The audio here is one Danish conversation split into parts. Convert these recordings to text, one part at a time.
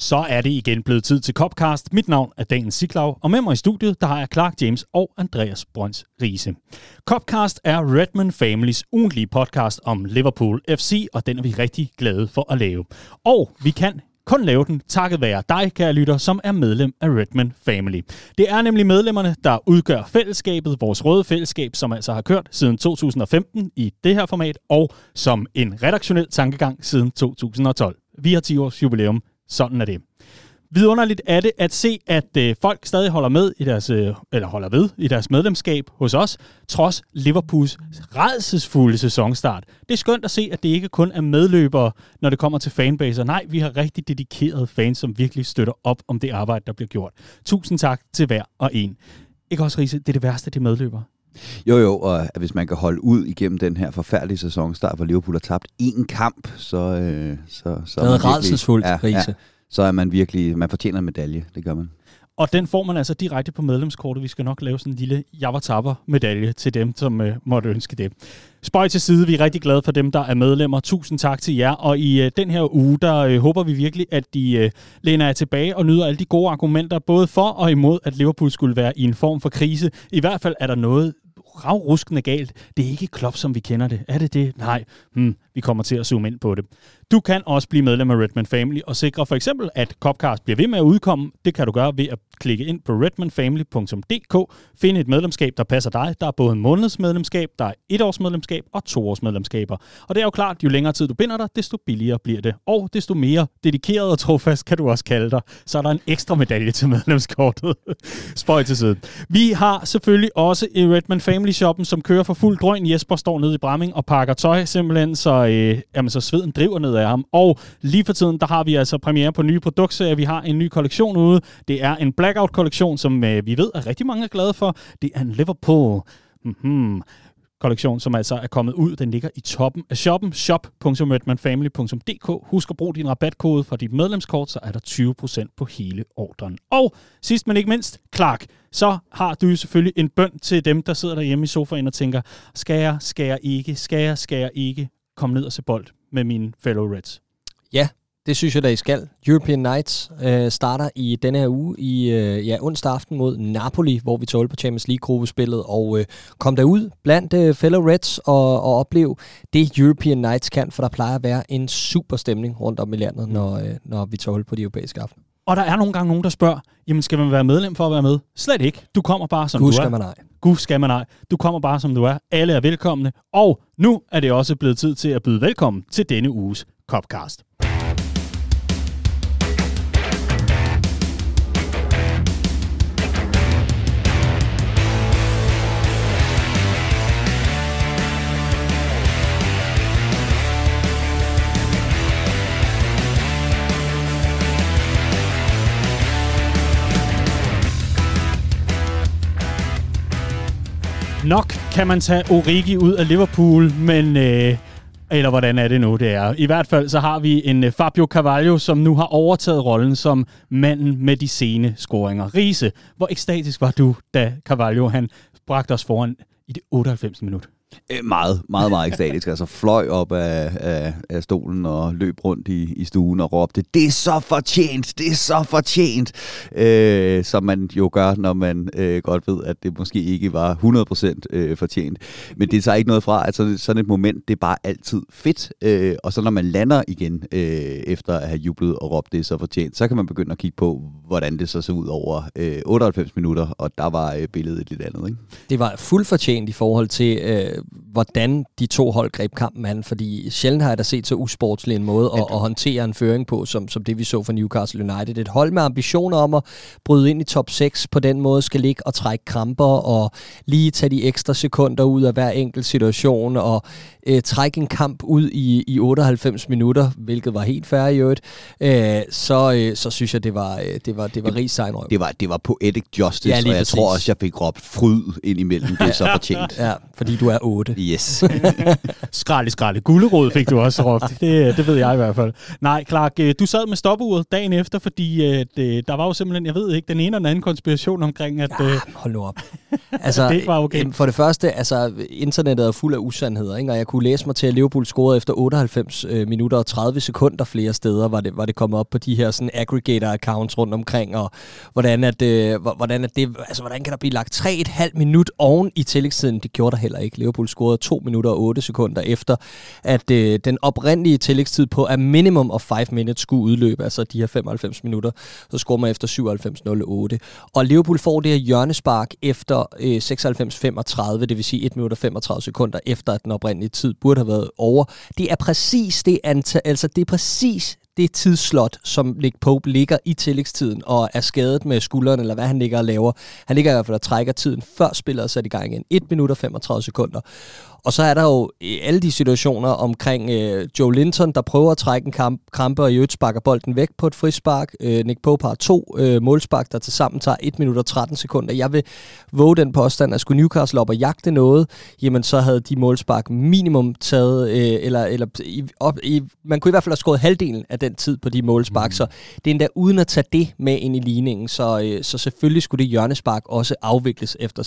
Så er det igen blevet tid til Copcast. Mit navn er Daniel Siklav, og med mig i studiet, der har jeg Clark James og Andreas Brøns Riese. Copcast er Redman Families ugentlige podcast om Liverpool FC, og den er vi rigtig glade for at lave. Og vi kan kun lave den takket være dig, kære lytter, som er medlem af Redman Family. Det er nemlig medlemmerne, der udgør fællesskabet, vores røde fællesskab, som altså har kørt siden 2015 i det her format, og som en redaktionel tankegang siden 2012. Vi har 10 års jubilæum sådan er det. Vidunderligt er det at se, at øh, folk stadig holder med i deres, øh, eller holder ved i deres medlemskab hos os, trods Liverpools redselsfulde sæsonstart. Det er skønt at se, at det ikke kun er medløbere, når det kommer til fanbaser. Nej, vi har rigtig dedikerede fans, som virkelig støtter op om det arbejde, der bliver gjort. Tusind tak til hver og en. Ikke også, Riese, det er det værste, det medløber. medløbere. Jo, jo, og hvis man kan holde ud igennem den her forfærdelige sæsonstart, hvor Liverpool har tabt én kamp, så... Øh, så, så det er rædselsfuldt, ja, ja, så er man virkelig... Man fortjener en medalje, det gør man. Og den får man altså direkte på medlemskortet. Vi skal nok lave sådan en lille javartapper medalje til dem, som øh, måtte ønske det. Spøj til side, vi er rigtig glade for dem, der er medlemmer. Tusind tak til jer. Og i øh, den her uge, der øh, håber vi virkelig, at de øh, læner jer tilbage og nyder alle de gode argumenter, både for og imod, at Liverpool skulle være i en form for krise. I hvert fald er der noget ravruskende galt. Det er ikke Klopp, som vi kender det. Er det det? Nej. Hmm, vi kommer til at zoome ind på det. Du kan også blive medlem af Redman Family og sikre for eksempel, at Copcast bliver ved med at udkomme. Det kan du gøre ved at klikke ind på redmanfamily.dk, finde et medlemskab, der passer dig. Der er både en månedsmedlemskab, der er et års medlemskab og to års medlemskaber. Og det er jo klart, jo længere tid du binder dig, desto billigere bliver det. Og desto mere dedikeret og trofast kan du også kalde dig. Så er der en ekstra medalje til medlemskortet. Spøj til side. Vi har selvfølgelig også i Redman Family Shoppen, som kører for fuld drøn. Jesper står nede i Bramming og pakker tøj simpelthen, så, øh, jamen, så sveden driver ned af ham. Og lige for tiden, der har vi altså premiere på nye produkter. Vi har en ny kollektion ude. Det er en Blackout-kollektion, som øh, vi ved, at rigtig mange er glade for. Det er en Liverpool. Mm-hmm kollektion, som altså er kommet ud. Den ligger i toppen af shoppen, shop.redmanfamily.dk. Husk at bruge din rabatkode fra dit medlemskort, så er der 20% på hele ordren. Og sidst men ikke mindst, Clark, så har du selvfølgelig en bøn til dem, der sidder derhjemme i sofaen og tænker, skal jeg, skal jeg ikke, skal jeg, skal jeg ikke komme ned og se bold med mine fellow Reds? Ja, det synes jeg da, I skal. European Nights øh, starter i denne her uge i øh, ja, onsdag aften mod Napoli, hvor vi tåler på Champions League-gruppespillet, og øh, kom derud blandt øh, fellow Reds og, og oplev det European Nights kan, for der plejer at være en super stemning rundt om i landet, når, øh, når vi tåler på de europæiske aften. Og der er nogle gange nogen, der spørger, jamen skal man være medlem for at være med? Slet ikke. Du kommer bare som Gud du er. skal man ej. Gud skal man ej. Du kommer bare som du er. Alle er velkomne. Og nu er det også blevet tid til at byde velkommen til denne uges Copcast. Nok kan man tage Origi ud af Liverpool, men... Øh, eller hvordan er det nu, det er. I hvert fald så har vi en øh, Fabio Carvalho, som nu har overtaget rollen som manden med de sene scoringer. Riese, hvor ekstatisk var du, da Carvalho han bragte os foran i det 98. minut? Øh, meget, meget, meget ekstatisk. altså fløj op af, af, af stolen og løb rundt i, i stuen og råbte, det er så fortjent, det er så fortjent. Øh, som man jo gør, når man øh, godt ved, at det måske ikke var 100% øh, fortjent. Men det tager ikke noget fra, at sådan, sådan et moment, det er bare altid fedt. Øh, og så når man lander igen, øh, efter at have jublet og råbt, det er så fortjent, så kan man begynde at kigge på, hvordan det så så ud over øh, 98 minutter, og der var øh, billedet et lidt andet. Ikke? Det var fuldt fortjent i forhold til... Øh hvordan de to hold greb kampen an, fordi sjældent har jeg da set så usportslig en måde at, at håndtere en føring på, som, som det vi så for Newcastle United. Et hold med ambitioner om at bryde ind i top 6 på den måde skal ligge og trække kramper og lige tage de ekstra sekunder ud af hver enkelt situation og øh, trække en kamp ud i, i 98 minutter, hvilket var helt færre i øvrigt, øh, så, øh, så synes jeg, det var, øh, det var, det var rig sejnrøv. Det var, det var poetic justice, ja, og jeg præcis. tror også, jeg fik råbt fryd ind imellem. Det er så fortjent. Ja, fordi du er 8. Yes. skralde, skralde. Gullerod fik du også råbt. Det, det ved jeg i hvert fald. Nej, Clark, øh, du sad med stopuret dagen efter, fordi øh, det, der var jo simpelthen, jeg ved ikke, den ene eller den anden konspiration omkring, at... Ja, øh, hold nu op. Altså, det var okay. For det første, altså, internettet er fuld af usandheder, ikke? og jeg kunne læse mig til, at Liverpool scorede efter 98 øh, minutter og 30 sekunder flere steder, var det, var det kommet op på de her sådan, aggregator-accounts rundt omkring, og hvordan, at, øh, hvordan, at det, altså, hvordan kan der blive lagt 3,5 minut oven i tillægstiden? Det gjorde der heller ikke. Liverpool Liverpool scorede 2 minutter og 8 sekunder efter, at øh, den oprindelige tillægstid på er minimum of 5 minutes skulle udløbe, altså de her 95 minutter, så scorer man efter 97.08. Og Liverpool får det her hjørnespark efter øh, 96.35, det vil sige 1 minut og 35 sekunder efter, at den oprindelige tid burde have været over. Det er præcis det antal, altså det er præcis det tidsslot, som Nick Pope ligger i tillægstiden og er skadet med skulderen, eller hvad han ligger og laver. Han ligger i hvert fald og trækker tiden før spillet er sat i gang igen. 1 minut og 35 sekunder. Og så er der jo alle de situationer omkring øh, Joe Linton, der prøver at trække en kamp, krampe, og i øvrigt sparker bolden væk på et frispark. Øh, Nick Pope har to øh, målspark, der til sammen tager 1 minut og 13 sekunder. Jeg vil våge den påstand, at skulle Newcastle op og jagte noget, jamen så havde de målspark minimum taget, øh, eller, eller i, op, i, man kunne i hvert fald have skåret halvdelen af den tid på de målspark, mm. så det er endda uden at tage det med ind i ligningen, så, øh, så selvfølgelig skulle det hjørnespark også afvikles efter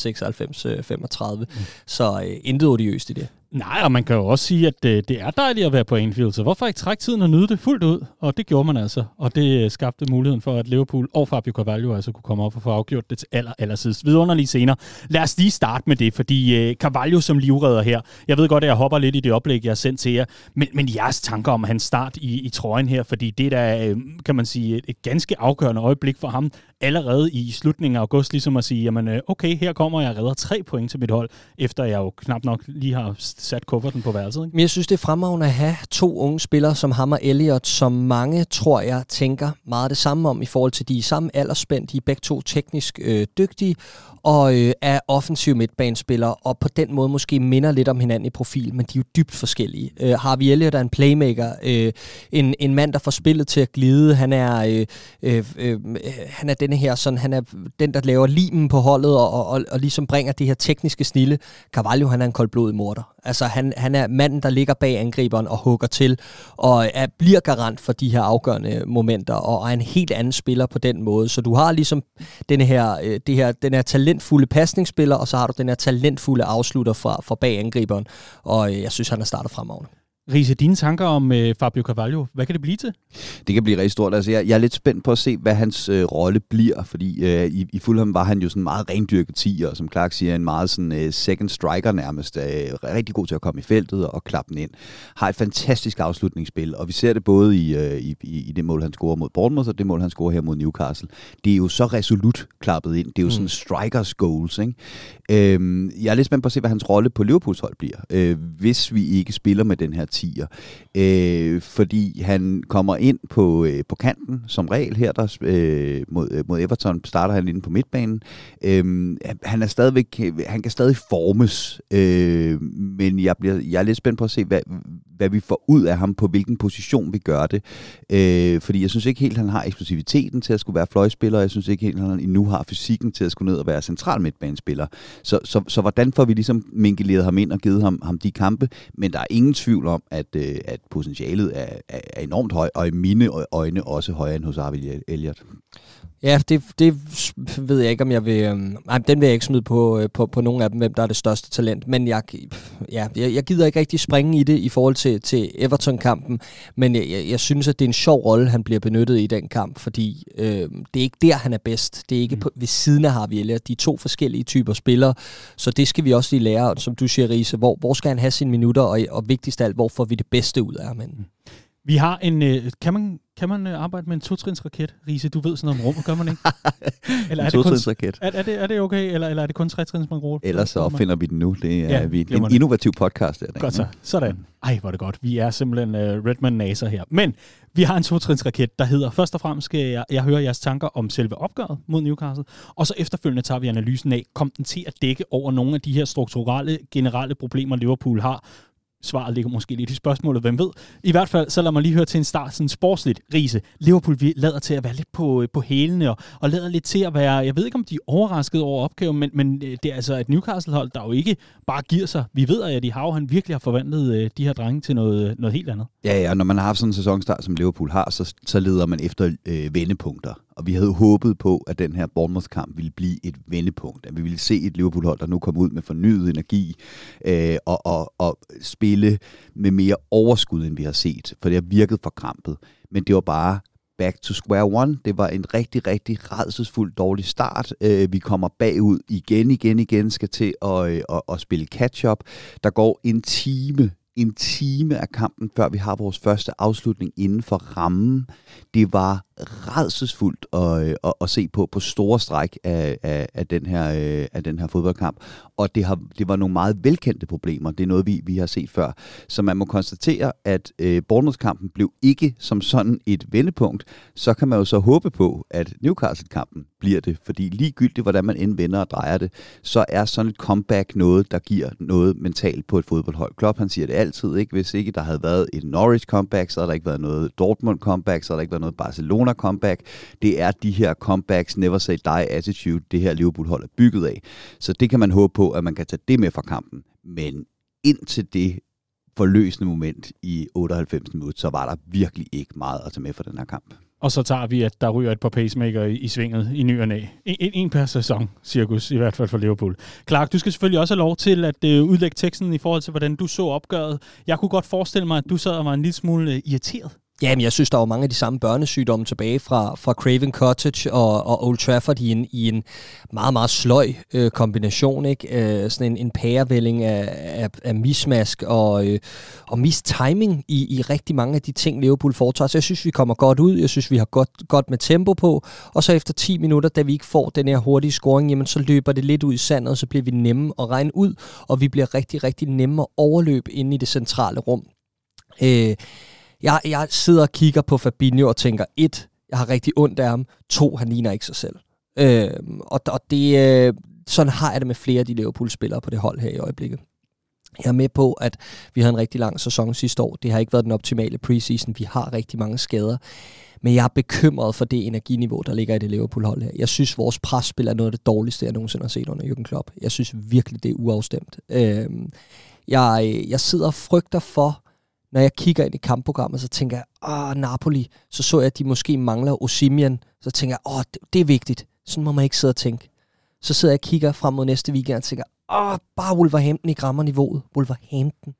96-35. Mm. Så øh, intet odiøst i det. Nej, og man kan jo også sige, at det, det er dejligt at være på Anfield, så hvorfor ikke trække tiden og nyde det fuldt ud? Og det gjorde man altså, og det øh, skabte muligheden for, at Liverpool og Fabio Carvalho altså kunne komme op og få afgjort det til aller, aller sidst. Vidunderlige senere. Lad os lige starte med det, fordi øh, Carvalho som livredder her, jeg ved godt, at jeg hopper lidt i det oplæg, jeg har sendt til jer, men, men jeres tanker om hans start i, i trøjen her, fordi det er øh, kan man sige, et, et ganske afgørende øjeblik for ham, allerede i slutningen af august, ligesom at sige, jamen øh, okay, her kommer jeg og redder tre point til mit hold, efter jeg jo knap nok lige har sat kufferten på værelset. Ikke? Men jeg synes, det er fremragende at have to unge spillere som ham og Elliot, som mange, tror jeg, tænker meget det samme om i forhold til, de samme aldersspænd, de er begge to teknisk øh, dygtige, og øh, er offensiv midtbanespillere, og på den måde måske minder lidt om hinanden i profil, men de er jo dybt forskellige. Øh, Harvey Elliott er en playmaker, øh, en, en mand, der får spillet til at glide. Han er, øh, øh, øh, han er denne her, sådan, han er den, der laver limen på holdet, og, og, og, og ligesom bringer det her tekniske snille. Carvalho, han er en koldblodig morder. Altså, han, han er manden, der ligger bag angriberen og hugger til, og er, bliver garant for de her afgørende momenter, og er en helt anden spiller på den måde. Så du har ligesom denne her, øh, det her, den her talentfulde pasningsspiller, og så har du den her talentfulde afslutter fra, fra bag angriberen, og øh, jeg synes, han har startet fremragende. Riese, dine tanker om øh, Fabio Carvalho, hvad kan det blive til? Det kan blive rigtig stort. Altså, jeg, jeg er lidt spændt på at se, hvad hans øh, rolle bliver, fordi øh, i, i Fulham var han jo sådan meget rendyrket tiger, som Clark siger, en meget sådan øh, second striker nærmest. Øh, rigtig god til at komme i feltet og klappe den ind. Har et fantastisk afslutningsspil, og vi ser det både i, øh, i, i det mål, han scorer mod Bournemouth, og det mål, han scorer her mod Newcastle. Det er jo så resolut klappet ind. Det er jo mm. sådan strikers goals, ikke? Øh, jeg er lidt spændt på at se, hvad hans rolle på Liverpools hold bliver, øh, hvis vi ikke spiller med den her partier. Øh, fordi han kommer ind på, øh, på kanten, som regel her, der øh, mod, øh, mod Everton starter han inde på midtbanen. Øh, han er stadigvæk, han kan stadig formes, øh, men jeg, bliver, jeg er lidt spændt på at se, hvad, hvad vi får ud af ham, på hvilken position vi gør det. Øh, fordi jeg synes ikke helt, han har eksplosiviteten til at skulle være fløjspiller, og jeg synes ikke helt, han endnu har fysikken til at skulle ned og være central midtbanespiller. Så, så, så hvordan får vi ligesom minkeleret ham ind og givet ham, ham de kampe? Men der er ingen tvivl om, at, øh, at potentialet er, er, er enormt højt, og i mine øjne også højere end hos Arvid Elliot. Ja, det, det ved jeg ikke, om jeg vil... Øhm, nej, den vil jeg ikke smide på, øh, på, på nogen af dem, hvem der er det største talent. Men jeg, ja, jeg, jeg gider ikke rigtig springe i det i forhold til, til Everton-kampen. Men jeg, jeg, jeg synes, at det er en sjov rolle, han bliver benyttet i den kamp, fordi øh, det er ikke der, han er bedst. Det er ikke mm. på, ved siden af Harvey Elliott. De er to forskellige typer spillere, så det skal vi også lige lære. Som du siger, Riese, hvor, hvor skal han have sine minutter, og, og vigtigst af alt, hvor får vi det bedste ud af ham? Mm. Vi har en... Øh, kan man kan man øh, arbejde med en totrinsraket? Riese, du ved sådan noget om rum, gør man ikke? Eller er en totrinsraket. Er, er, det, er det okay, eller, eller er det kun tretrins, man bruger? Ellers så opfinder vi den nu. Det er ja, vi, en det. innovativ podcast. Der, godt så. Sådan. Ej, hvor er det godt. Vi er simpelthen uh, Redman NASA her. Men vi har en totrinsraket, der hedder, først og fremmest skal jeg, jeg høre jeres tanker om selve opgøret mod Newcastle, og så efterfølgende tager vi analysen af, kom den til at dække over nogle af de her strukturelle, generelle problemer, Liverpool har, svaret ligger måske lidt i spørgsmålet, hvem ved. I hvert fald, så lad mig lige høre til en start, sådan sportsligt, Riese. Liverpool vi lader til at være lidt på, øh, på hælene, og, og lader lidt til at være, jeg ved ikke om de er overrasket over opgaven, men, men øh, det er altså et Newcastle-hold, der jo ikke bare giver sig. Vi ved, at de har han virkelig har forvandlet øh, de her drenge til noget, noget helt andet. Ja, ja, når man har haft sådan en sæsonstart, som Liverpool har, så, så leder man efter øh, vendepunkter. Og vi havde håbet på, at den her Bournemouth-kamp ville blive et vendepunkt. At vi ville se et Liverpool-hold, der nu kom ud med fornyet energi øh, og, og, og spille med mere overskud, end vi har set. For det har virket for krampet. Men det var bare back to square one. Det var en rigtig, rigtig redselsfuld dårlig start. Øh, vi kommer bagud igen, igen, igen, skal til at, øh, at, at spille catch-up. Der går en time en time af kampen, før vi har vores første afslutning inden for rammen. Det var redselsfuldt at, øh, at, at se på på store stræk af, af, af, den her, øh, af den her fodboldkamp. Og det, har, det var nogle meget velkendte problemer. Det er noget, vi, vi har set før. Så man må konstatere, at øh, Bournemouth-kampen blev ikke som sådan et vendepunkt. Så kan man jo så håbe på, at Newcastle-kampen bliver det. Fordi ligegyldigt, hvordan man end vender og drejer det, så er sådan et comeback noget, der giver noget mentalt på et fodboldhold. Klopp, han siger det altid, ikke? Hvis ikke der havde været et Norwich comeback, så havde der ikke været noget Dortmund comeback, så havde der ikke været noget Barcelona comeback. Det er de her comebacks, never say die attitude, det her Liverpool-hold er bygget af. Så det kan man håbe på, at man kan tage det med fra kampen. Men indtil det forløsende moment i 98 minutter, så var der virkelig ikke meget at tage med fra den her kamp. Og så tager vi, at der ryger et par pacemaker i, i svinget i ny og næ. En, en per sæson, cirkus, i hvert fald for Liverpool. Clark, du skal selvfølgelig også have lov til at øh, udlægge teksten i forhold til, hvordan du så opgøret. Jeg kunne godt forestille mig, at du sad og var en lille smule øh, irriteret Ja, men jeg synes, der var mange af de samme børnesygdomme tilbage fra, fra Craven Cottage og, og Old Trafford i en, i en meget, meget sløj øh, kombination. Ikke? Øh, sådan en, en pærevælling af, af, af mismask og, øh, og mistiming i, i rigtig mange af de ting, Liverpool foretager. Så jeg synes, vi kommer godt ud. Jeg synes, vi har godt, godt med tempo på. Og så efter 10 minutter, da vi ikke får den her hurtige scoring, jamen så løber det lidt ud i sandet, og så bliver vi nemme at regne ud, og vi bliver rigtig, rigtig nemme at overløbe inde i det centrale rum. Øh, jeg, jeg sidder og kigger på Fabinho og tænker, et, jeg har rigtig ondt af ham, to, han ligner ikke sig selv. Øh, og, og det, øh, sådan har jeg det med flere af de Liverpool-spillere på det hold her i øjeblikket. Jeg er med på, at vi havde en rigtig lang sæson sidste år. Det har ikke været den optimale preseason. Vi har rigtig mange skader. Men jeg er bekymret for det energiniveau, der ligger i det Liverpool-hold her. Jeg synes, vores presspil er noget af det dårligste, jeg nogensinde har set under Jürgen Klopp. Jeg synes virkelig, det er uafstemt. Øhm, øh, jeg, jeg sidder og frygter for, når jeg kigger ind i kampprogrammet, så tænker jeg, åh, Napoli, så så jeg, at de måske mangler Osimhen. Så tænker jeg, åh, det, det er vigtigt. Sådan må man ikke sidde og tænke. Så sidder jeg og kigger frem mod næste weekend og tænker, åh, bare Wolverhampton i grammerniveauet. Wolverhampton.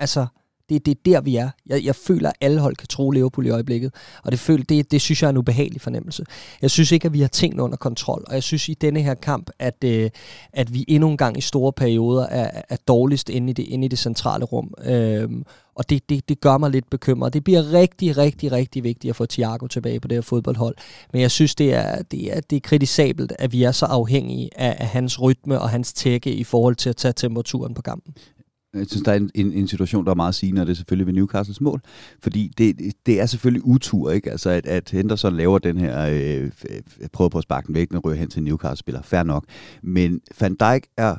Altså, det, det er der, vi er. Jeg, jeg føler, at alle hold kan tro Liverpool i øjeblikket. Og det, føler, det, det synes jeg er en ubehagelig fornemmelse. Jeg synes ikke, at vi har tingene under kontrol. Og jeg synes i denne her kamp, at, øh, at vi endnu en gang i store perioder er, er dårligst inde i det, inde i det centrale rum. Øhm, og det, det, det gør mig lidt bekymret. Det bliver rigtig, rigtig, rigtig vigtigt at få Thiago tilbage på det her fodboldhold. Men jeg synes, det er, det er, det er kritisabelt, at vi er så afhængige af, af hans rytme og hans tække i forhold til at tage temperaturen på kampen. Jeg synes, der er en, en, en situation, der er meget sigende, og det er selvfølgelig ved Newcastles mål. Fordi det, det er selvfølgelig utur, ikke? Altså, at, at Henderson laver den her, øh, prøver på at sparke den væk, den ryger hen til Newcastle-spiller. Fair nok. Men Van Dijk er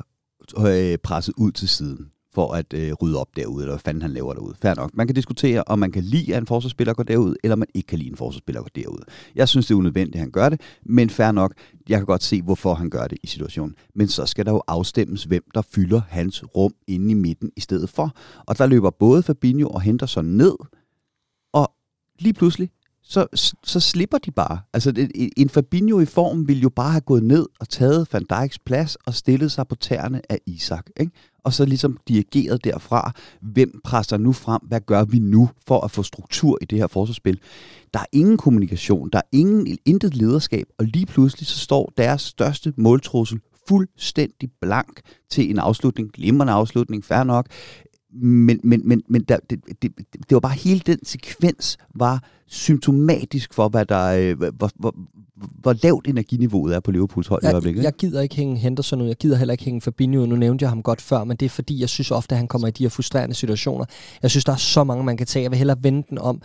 øh, presset ud til siden for at øh, rydde op derude, eller hvad fanden han laver derude. Fair nok. Man kan diskutere, om man kan lide, at en forsvarsspiller går derud, eller man ikke kan lide, at en forsvarsspiller går derud. Jeg synes, det er unødvendigt, at han gør det, men fair nok. Jeg kan godt se, hvorfor han gør det i situationen. Men så skal der jo afstemmes, hvem der fylder hans rum inde i midten i stedet for. Og der løber både Fabinho og Henderson ned, og lige pludselig, så, så slipper de bare. Altså, en Fabinho i form ville jo bare have gået ned og taget Van Dijks plads og stillet sig på tæerne af Isak. Ikke? Og så ligesom dirigeret derfra, hvem presser nu frem, hvad gør vi nu for at få struktur i det her forsvarsspil. Der er ingen kommunikation, der er ingen, intet lederskab, og lige pludselig så står deres største måltrussel fuldstændig blank til en afslutning, glimrende afslutning, fair nok, men, men, men, men der, det, det, det var bare hele den sekvens var symptomatisk for, hvad der, øh, hvor, hvor, hvor lavt energiniveauet er på Liverpools hold jeg, i øjeblikket. Jeg gider ikke hænge Henderson ud, jeg gider heller ikke hænge Fabinho. Nu nævnte jeg ham godt før, men det er fordi, jeg synes ofte, at han kommer i de her frustrerende situationer. Jeg synes, der er så mange, man kan tage. Jeg vil hellere vende den om.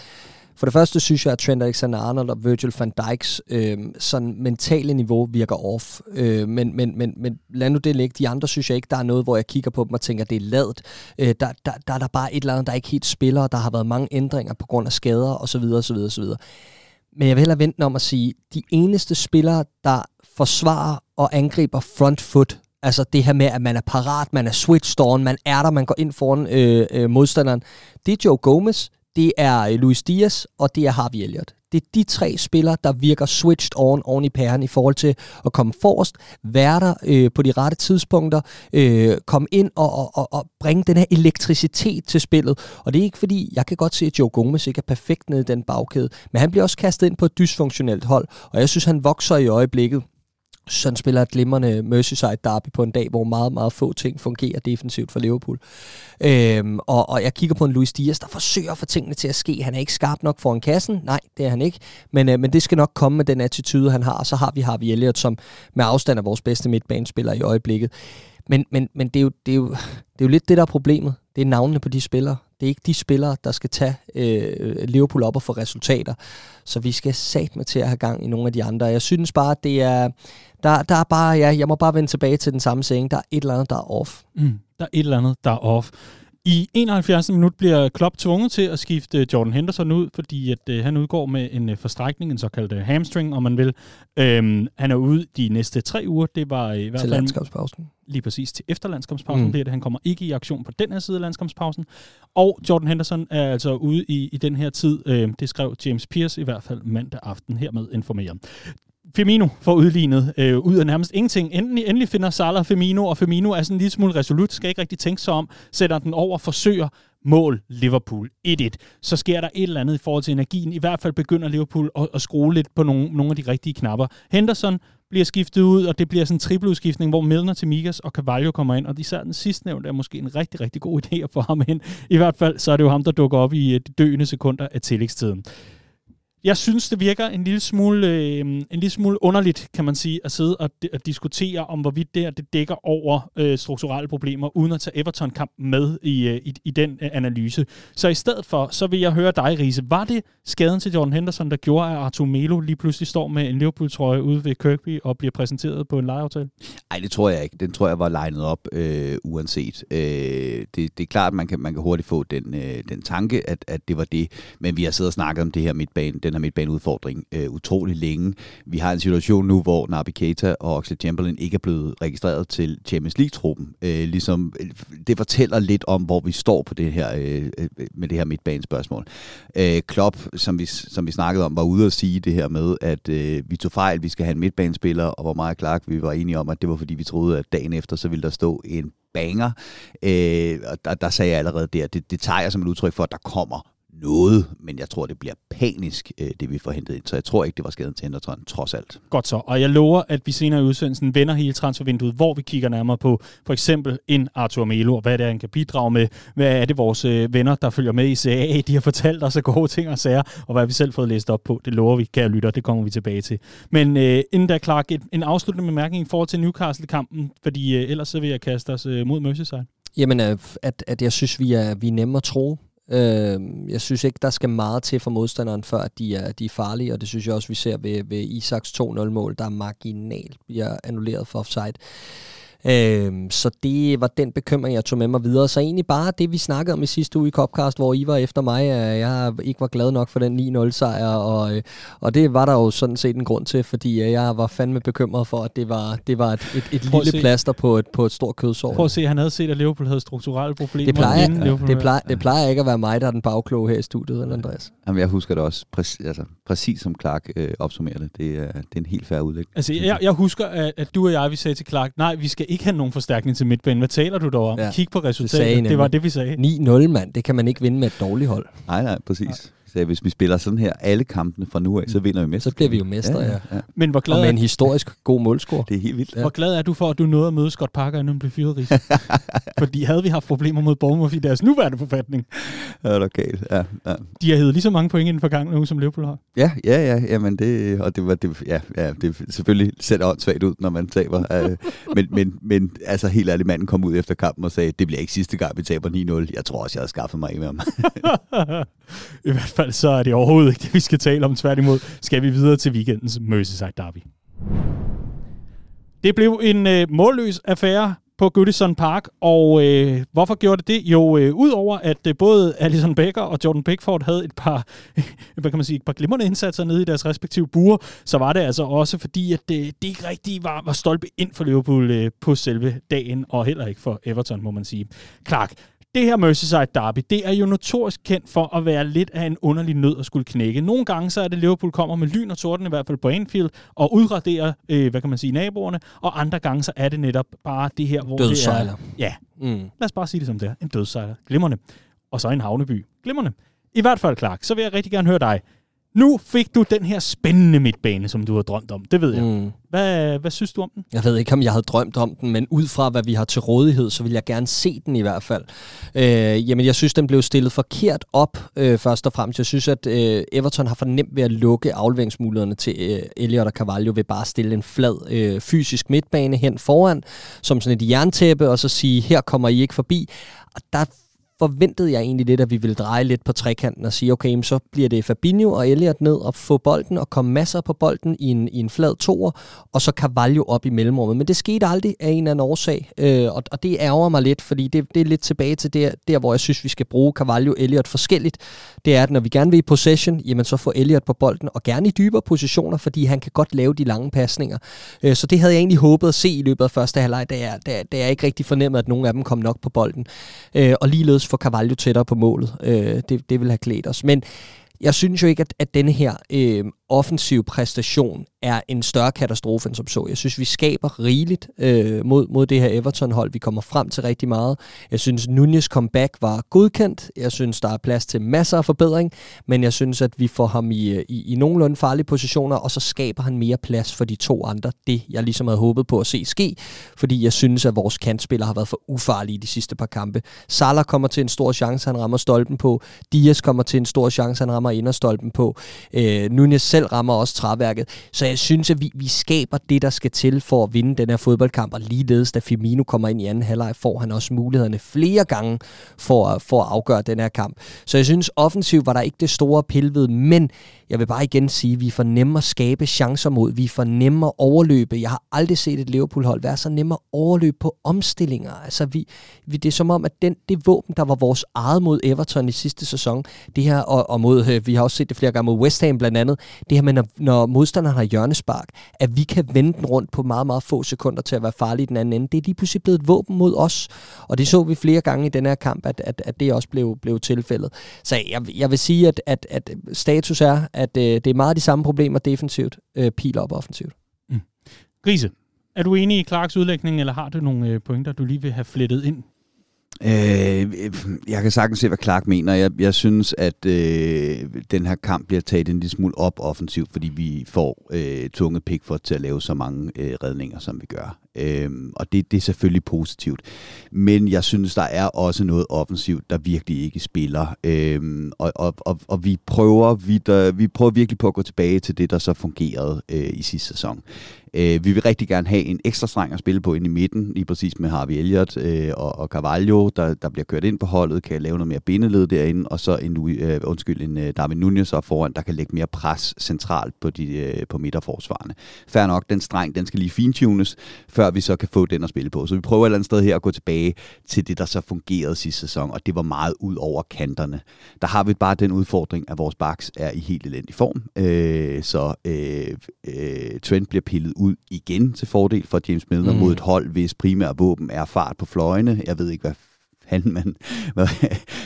For det første synes jeg, at Trent Alexander-Arnold og Virgil van Dijks øh, sådan mentale niveau virker off. Øh, men, men, men, men lad nu det ligge. De andre synes jeg ikke, der er noget, hvor jeg kigger på dem og tænker, det er ladet. Øh, der, der, der er der bare et eller andet, der ikke helt spiller. Der har været mange ændringer på grund af skader osv. osv., osv. Men jeg vil hellere vente om at sige, de eneste spillere, der forsvarer og angriber front foot, altså det her med, at man er parat, man er switched on, man er der, man går ind foran øh, øh, modstanderen, det er Joe Gomez, det er øh, Luis Diaz, og det er Harvey Elliott. Det er de tre spillere, der virker switched on on i pæren i forhold til at komme forrest, være der øh, på de rette tidspunkter, øh, komme ind og, og, og bringe den her elektricitet til spillet. Og det er ikke fordi, jeg kan godt se, at Joe Gomez ikke er perfekt nede i den bagkæde, men han bliver også kastet ind på et dysfunktionelt hold, og jeg synes, han vokser i øjeblikket sådan spiller et glimrende Merseyside derby på en dag, hvor meget, meget få ting fungerer defensivt for Liverpool. Øhm, og, og jeg kigger på en Luis Diaz, der forsøger at få tingene til at ske. Han er ikke skarp nok foran kassen. Nej, det er han ikke. Men, øh, men det skal nok komme med den attitude, han har. Og så har vi Harvey Elliott, som med afstand er vores bedste midtbanespiller i øjeblikket. Men, men, men det, er jo, det, er jo, det er jo lidt det, der er problemet. Det er navnene på de spillere. Det er ikke de spillere, der skal tage øh, Liverpool op og få resultater. Så vi skal satme til at have gang i nogle af de andre. Jeg synes bare, at det er, der, der er bare, ja, jeg må bare vende tilbage til den samme saying. Der er et eller andet, der er off. Mm, der er et eller andet, der er off. I 71. minut bliver Klopp tvunget til at skifte Jordan Henderson ud, fordi at øh, han udgår med en øh, forstrækning, en såkaldt øh, hamstring, om man vil. Øhm, han er ude de næste tre uger. Det var i hvert fald... Til landskabspausen. Lige præcis til efterlandskampspausen mm. bliver det. Han kommer ikke i aktion på den her side af landskampspausen. Og Jordan Henderson er altså ude i, i den her tid. Øh, det skrev James Pierce i hvert fald mandag aften hermed informeret. Firmino får udlignet øh, ud af nærmest ingenting. Endelig, endelig finder Salah Firmino, og Firmino er sådan en lille smule resolut, skal ikke rigtig tænke sig om, sætter den over, forsøger mål Liverpool 1-1. Så sker der et eller andet i forhold til energien. I hvert fald begynder Liverpool at, at skrue lidt på nogle, nogle af de rigtige knapper. Henderson bliver skiftet ud, og det bliver sådan en trippeludskiftning, hvor Milner til Mikas og Carvalho kommer ind, og især den sidste nævnte er måske en rigtig, rigtig god idé at få ham ind. I hvert fald så er det jo ham, der dukker op i øh, de døende sekunder af tillægstiden jeg synes, det virker en lille smule, øh, en lille smule underligt, kan man sige, at sidde og, og diskutere om, hvorvidt det her det dækker over øh, strukturelle problemer, uden at tage Everton-kampen med i, øh, i, i den øh, analyse. Så i stedet for, så vil jeg høre dig, Riese. Var det skaden til Jordan Henderson, der gjorde, at Artur Melo lige pludselig står med en Liverpool-trøje ude ved Kirkby og bliver præsenteret på en lejeaftale? Nej, det tror jeg ikke. Den tror jeg var legnet op øh, uanset. Øh, det, det er klart, at man kan, man kan hurtigt få den, øh, den tanke, at, at det var det. Men vi har siddet og snakket om det her midtbane, den her midtbaneudfordring øh, utrolig længe. Vi har en situation nu, hvor Naby Keita og Oxlade Chamberlain ikke er blevet registreret til Champions League-truppen. Øh, ligesom, øh, det fortæller lidt om, hvor vi står på det her, øh, øh, med det her midtbanespørgsmål. Øh, Klopp, som vi, som vi snakkede om, var ude at sige det her med, at øh, vi tog fejl, vi skal have en midtbanespiller, og hvor meget klart vi var enige om, at det var fordi, vi troede, at dagen efter, så ville der stå en banger. Øh, og der, der sagde jeg allerede der, det, det tager jeg som et udtryk for, at der kommer noget, men jeg tror, det bliver panisk, øh, det vi får hentet ind. Så jeg tror ikke, det var skaden til Henderson, trods alt. Godt så, og jeg lover, at vi senere i udsendelsen vender hele transfervinduet, hvor vi kigger nærmere på for eksempel en Arthur Melo, og hvad det er, han kan bidrage med. Hvad er det, vores øh, venner, der følger med i CAA, de har fortalt os af gode ting og sager, og hvad vi selv fået læst op på. Det lover vi, kære lytter, det kommer vi tilbage til. Men øh, inden der, Clark, et, en afsluttende bemærkning i forhold til Newcastle-kampen, fordi øh, ellers så vil jeg kaste os øh, mod Merseyside. Jamen, øh, at, at jeg synes, vi er, vi er nemme at tro. Øh, jeg synes ikke, der skal meget til for modstanderen, før at de er, de er farlige, og det synes jeg også, vi ser ved, ved Isaks 2-0-mål, der marginalt bliver annulleret for offside. Øhm, så det var den bekymring, jeg tog med mig videre. Så egentlig bare det, vi snakkede om i sidste uge i Copcast, hvor I var efter mig, at jeg ikke var glad nok for den 9-0-sejr, og, øh, og det var der jo sådan set en grund til, fordi øh, jeg var fandme bekymret for, at det var, det var et, et, et lille se. plaster på et, på et stort kødsår. Prøv at se, han havde set, at Liverpool havde strukturelle problemer. Det plejer, ja. det, plejer, det plejer ikke at være mig, der er den bagkloge her i studiet, eller Andreas? Jamen, jeg husker det også præcis, altså, præcis som Clark øh, opsummerer det. Det er, det er en helt færre udlæg. Altså, jeg, jeg husker, at, at du og jeg, vi sagde til Clark, nej, vi skal ikke have nogen forstærkning til midtbanen. Hvad taler du dog om? Ja. Kig på resultatet. Det, det var det, vi sagde. 9-0, mand. Det kan man ikke vinde med et dårligt hold. Nej, nej, præcis. Nej sagde, hvis vi spiller sådan her alle kampene fra nu af, så vinder vi mester. Så bliver vi jo mestre, ja. ja. ja. Men hvor glad og med en historisk god målscore. Det er helt vildt. Ja. Hvor glad er du for, at du nåede at møde Scott Parker, inden han blev fyret? Fordi havde vi haft problemer mod Bournemouth i deres nuværende forfatning. Ja, det er okay. Ja, ja. De har hævet lige så mange point i den forgangne uge, som Liverpool har. Ja, ja, ja. Jamen det, og det var det, ja, ja, det selvfølgelig ser åndssvagt ud, når man taber. uh, men, men, men altså helt ærligt, manden kom ud efter kampen og sagde, det bliver ikke sidste gang, vi taber 9-0. Jeg tror også, jeg havde skaffet mig med ham. I hvert fald så er det overhovedet ikke det, vi skal tale om. Tværtimod skal vi videre til weekendens Merseyside Derby. Det blev en øh, målløs affære på Goodison Park, og øh, hvorfor gjorde det det? Jo, øh, udover at øh, både Alison Becker og Jordan Pickford havde et par, hvad kan man sige, et par glimrende indsatser nede i deres respektive buer, så var det altså også fordi, at det, det ikke rigtig var, var stolpe ind for Liverpool øh, på selve dagen, og heller ikke for Everton, må man sige. Clark, det her Merseyside Derby, det er jo notorisk kendt for at være lidt af en underlig nød at skulle knække. Nogle gange så er det, Liverpool kommer med lyn og torden, i hvert fald på Anfield, og udraderer, øh, hvad kan man sige, naboerne, og andre gange så er det netop bare det her, hvor Dødsejler. det er... Ja, mm. lad os bare sige det som det er. En dødsejler. Glimrende. Og så en havneby. Glimrende. I hvert fald, Clark, så vil jeg rigtig gerne høre dig. Nu fik du den her spændende midtbane, som du har drømt om. Det ved jeg. Mm. Hvad, hvad synes du om den? Jeg ved ikke, om jeg havde drømt om den, men ud fra, hvad vi har til rådighed, så vil jeg gerne se den i hvert fald. Øh, jamen, jeg synes, den blev stillet forkert op, øh, først og fremmest. Jeg synes, at øh, Everton har for nemt ved at lukke afleveringsmulighederne til øh, Elliot og Carvalho ved bare at stille en flad øh, fysisk midtbane hen foran, som sådan et jerntæppe, og så sige, her kommer I ikke forbi. Og der forventede jeg egentlig lidt, at vi ville dreje lidt på trekanten og sige, okay, så bliver det Fabinho og Elliot ned og få bolden og komme masser på bolden i en, i en flad toer, og så Carvalho op i mellemrummet. Men det skete aldrig af en eller anden årsag, øh, og, og det ærger mig lidt, fordi det, det er lidt tilbage til der, der, hvor jeg synes, vi skal bruge Carvalho og Elliot forskelligt. Det er, at når vi gerne vil i possession, jamen så får Elliot på bolden, og gerne i dybere positioner, fordi han kan godt lave de lange pasninger. Øh, så det havde jeg egentlig håbet at se i løbet af første halvleg, da jeg, da, da jeg ikke rigtig fornemmede, at nogen af dem kom nok på bolden. Øh, og ligeledes få Carvalho tættere på målet. Øh, det, det vil have klædt os. Men jeg synes jo ikke, at, at denne her øh, offensiv præstation er en større katastrofe end som så. Jeg synes, vi skaber rigeligt øh, mod, mod det her Everton-hold. Vi kommer frem til rigtig meget. Jeg synes, Nunez comeback var godkendt. Jeg synes, der er plads til masser af forbedring, men jeg synes, at vi får ham i, i, i nogenlunde farlige positioner, og så skaber han mere plads for de to andre. Det, jeg ligesom havde håbet på at se ske, fordi jeg synes, at vores kantspillere har været for ufarlige de sidste par kampe. Salah kommer til en stor chance, han rammer stolpen på. Dias kommer til en stor chance, han rammer inderstolpen på. Øh, Nunez selv rammer også træværket. Så jeg synes, at vi, vi skaber det, der skal til for at vinde den her fodboldkamp, og ligeledes, da Firmino kommer ind i anden halvleg, får han også mulighederne flere gange for, for at afgøre den her kamp. Så jeg synes, offensivt var der ikke det store pilved, men jeg vil bare igen sige, at vi får nemmere at skabe chancer mod, vi får nemmere at overløbe. Jeg har aldrig set et Liverpool-hold være så nemmere at overløbe på omstillinger. Altså, vi, vi, det er som om, at den, det våben, der var vores eget mod Everton i sidste sæson, det her, og, og mod, øh, vi har også set det flere gange mod West Ham blandt andet, det her med, når, når modstanderen har hjørnespark, at vi kan vende den rundt på meget, meget få sekunder til at være farlig i den anden ende. Det er lige pludselig blevet et våben mod os, og det så vi flere gange i den her kamp, at, at, at det også blev, blev tilfældet. Så jeg, jeg vil sige, at, at, at status er, at øh, det er meget de samme problemer defensivt, øh, pil op offensivt. Mm. Grise, er du enig i Clarks udlægning, eller har du nogle øh, pointer, du lige vil have flettet ind Øh, jeg kan sagtens se, hvad Clark mener. Jeg, jeg synes, at øh, den her kamp bliver taget en lille smule op offensivt, fordi vi får øh, tunge Pickford til at lave så mange øh, redninger, som vi gør. Øh, og det, det er selvfølgelig positivt. Men jeg synes, der er også noget offensivt, der virkelig ikke spiller. Øh, og, og, og, og vi prøver vi, der, vi prøver virkelig på at gå tilbage til det, der så fungerede øh, i sidste sæson. Øh, vi vil rigtig gerne have en ekstra streng at spille på ind i midten, lige præcis med Harvey Elliott øh, og, og Carvalho, der, der bliver kørt ind på holdet, kan lave noget mere bindeled derinde, og så en, øh, undskyld, en øh, Darwin Nunez op foran, der kan lægge mere pres centralt på, de, øh, på midterforsvarene. Fær nok, den streng, den skal lige fintunes, før vi så kan få den at spille på. Så vi prøver et eller andet sted her at gå tilbage til det, der så fungerede sidste sæson, og det var meget ud over kanterne. Der har vi bare den udfordring, at vores backs er i helt elendig form, øh, så øh, øh, Trent bliver pillet ud igen til fordel for James Milner mm. mod et hold, hvis primære våben er fart på fløjene. Jeg ved ikke, hvad han, man, hvad,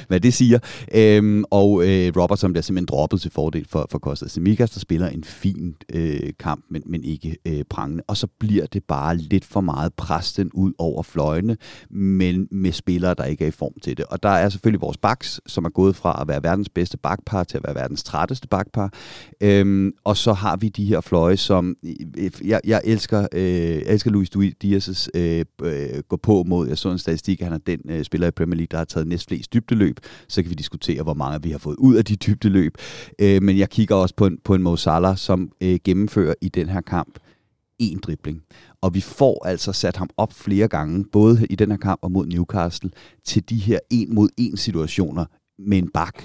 hvad det siger. Øhm, og øh, Robertson bliver simpelthen droppet til fordel for, for Costa Semikas, der spiller en fin øh, kamp, men, men ikke øh, prangende. Og så bliver det bare lidt for meget præsten ud over fløjene, men med spillere, der ikke er i form til det. Og der er selvfølgelig vores backs, som er gået fra at være verdens bedste bakpar til at være verdens trætteste bakpar. Øhm, og så har vi de her fløje, som... Øh, jeg, jeg elsker, øh, jeg elsker Luis Diaz' øh, øh, gå på mod... Jeg så en statistik, han er den øh, spiller i Premier League, der har taget næstflest dybdeløb. Så kan vi diskutere, hvor mange vi har fået ud af de dybdeløb. Øh, men jeg kigger også på en, på en Mo Salah, som øh, gennemfører i den her kamp en dribling. Og vi får altså sat ham op flere gange, både i den her kamp og mod Newcastle, til de her en mod en situationer med en bak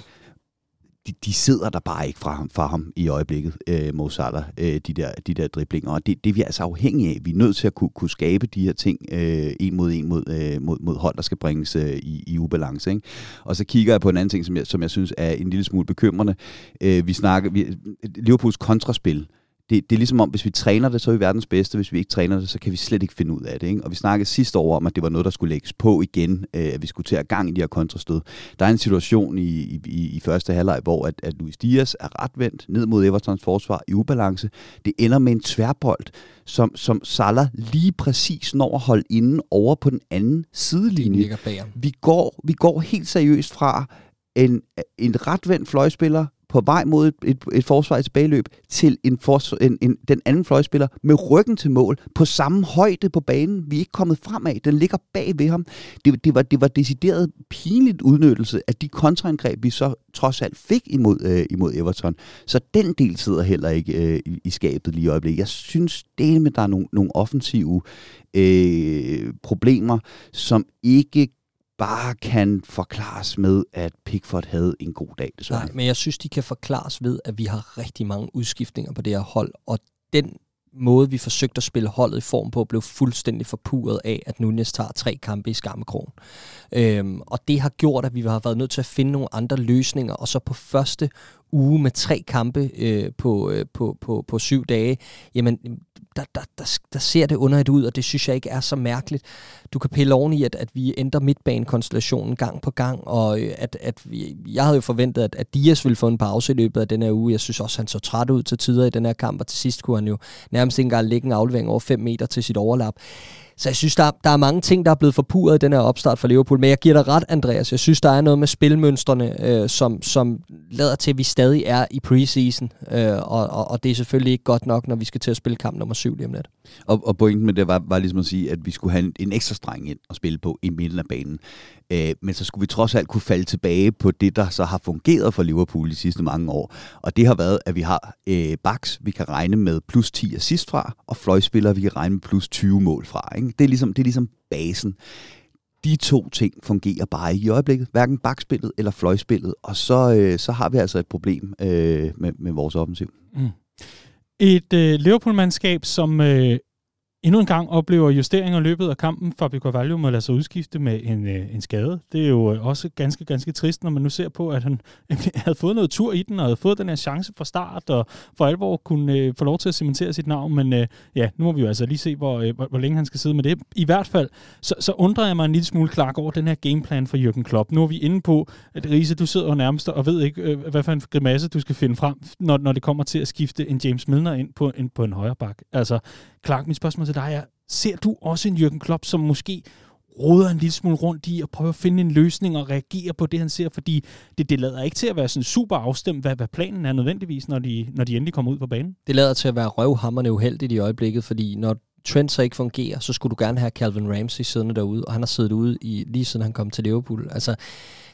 de, de sidder der bare ikke fra ham, fra ham i øjeblikket, øh, Mo Salah, øh, de, der, de der driblinger. Og det, det er vi altså afhængige af. Vi er nødt til at kunne, kunne skabe de her ting øh, en mod en mod, øh, mod, mod hold, der skal bringes øh, i, i ubalance. Ikke? Og så kigger jeg på en anden ting, som jeg, som jeg synes er en lille smule bekymrende. Øh, vi snakker, vi, Liverpools kontraspil, det, det er ligesom om, hvis vi træner det, så er vi verdens bedste. Hvis vi ikke træner det, så kan vi slet ikke finde ud af det. Ikke? Og vi snakkede sidste år om, at det var noget, der skulle lægges på igen, øh, at vi skulle til at gang i de her kontrastød. Der er en situation i, i, i første halvleg, hvor at, at Luis Diaz er retvendt ned mod Evertons forsvar i ubalance. Det ender med en tværbold, som, som Salah lige præcis når at holde inden over på den anden sidelinje. Vi går, vi går helt seriøst fra en, en retvendt fløjspiller på vej mod et, et, et forsvar i tilbageløb til en, fors, en, en, den anden fløjspiller med ryggen til mål på samme højde på banen. Vi er ikke kommet fremad. Den ligger bag ved ham. Det, det, var, det var decideret pinligt udnyttelse af de kontraangreb, vi så trods alt fik imod, øh, imod Everton. Så den del sidder heller ikke øh, i, i skabet lige i øjeblikket. Jeg synes det med, der er nogle, nogle offensive øh, problemer, som ikke bare kan forklares med, at Pickford havde en god dag, desværre. Nej, men jeg synes, de kan forklares ved, at vi har rigtig mange udskiftninger på det her hold, og den måde, vi forsøgte at spille holdet i form på, blev fuldstændig forpuret af, at Nunez tager tre kampe i skammekrogen. Øhm, og det har gjort, at vi har været nødt til at finde nogle andre løsninger, og så på første uge med tre kampe øh, på, øh, på, på, på syv dage, jamen der, der, der, der ser det underligt ud, og det synes jeg ikke er så mærkeligt. Du kan pille oven i, at, at vi ændrer midtbanekonstellationen gang på gang, og øh, at, at vi, jeg havde jo forventet, at, at Dias ville få en pause i løbet af den her uge. Jeg synes også, han så træt ud til tider i den her kamp, og til sidst kunne han jo nærmest ikke engang lægge en aflevering over 5 meter til sit overlap. Så jeg synes, der, der er mange ting, der er blevet forpurret i den her opstart for Liverpool. Men jeg giver dig ret, Andreas. Jeg synes, der er noget med spilmønstrene, øh, som, som lader til, at vi stadig er i preseason. Øh, og, og, og det er selvfølgelig ikke godt nok, når vi skal til at spille kamp nummer syv lige om lidt. Og, og pointen med det var, var ligesom at sige, at vi skulle have en, en ekstra streng ind og spille på i midten af banen. Øh, men så skulle vi trods alt kunne falde tilbage på det, der så har fungeret for Liverpool de sidste mange år. Og det har været, at vi har øh, backs, vi kan regne med plus 10 assist fra, og fløjspillere, vi kan regne med plus 20 mål fra. Ikke? Det, er ligesom, det er ligesom basen de to ting fungerer bare ikke i øjeblikket, hverken bakspillet eller fløjspillet, og så, øh, så har vi altså et problem øh, med, med vores offensiv. Mm. Et øh, Liverpool-mandskab, som øh, endnu en gang oplever justeringer i løbet af kampen. Fabio Carvalho må lade sig udskifte med en, øh, en skade. Det er jo øh, også ganske, ganske trist, når man nu ser på, at han havde fået noget tur i den, og havde fået den her chance fra start, og for alvor kunne øh, få lov til at cementere sit navn. Men øh, ja, nu må vi jo altså lige se, hvor, øh, hvor, hvor længe han skal sidde med det. I hvert fald, så, så undrer jeg mig en lille smule klart over den her gameplan for Jürgen Klopp. Nu er vi inde på, at Riese, du sidder jo nærmest og ved ikke, øh, hvad for en grimasse du skal finde frem, når, når det kommer til at skifte en James Milner ind på en, på en højre bak. Altså, Clark, mit spørgsmål til dig er, ser du også en Jürgen Klopp, som måske råder en lille smule rundt i og prøver at finde en løsning og reagere på det, han ser, fordi det, det lader ikke til at være sådan super afstemt, hvad, hvad planen er nødvendigvis, når de, når de endelig kommer ud på banen. Det lader til at være røvhammerne uheldigt i øjeblikket, fordi når Trent så ikke fungerer, så skulle du gerne have Calvin Ramsey siddende derude, og han har siddet ude i, lige siden han kom til Liverpool. Altså,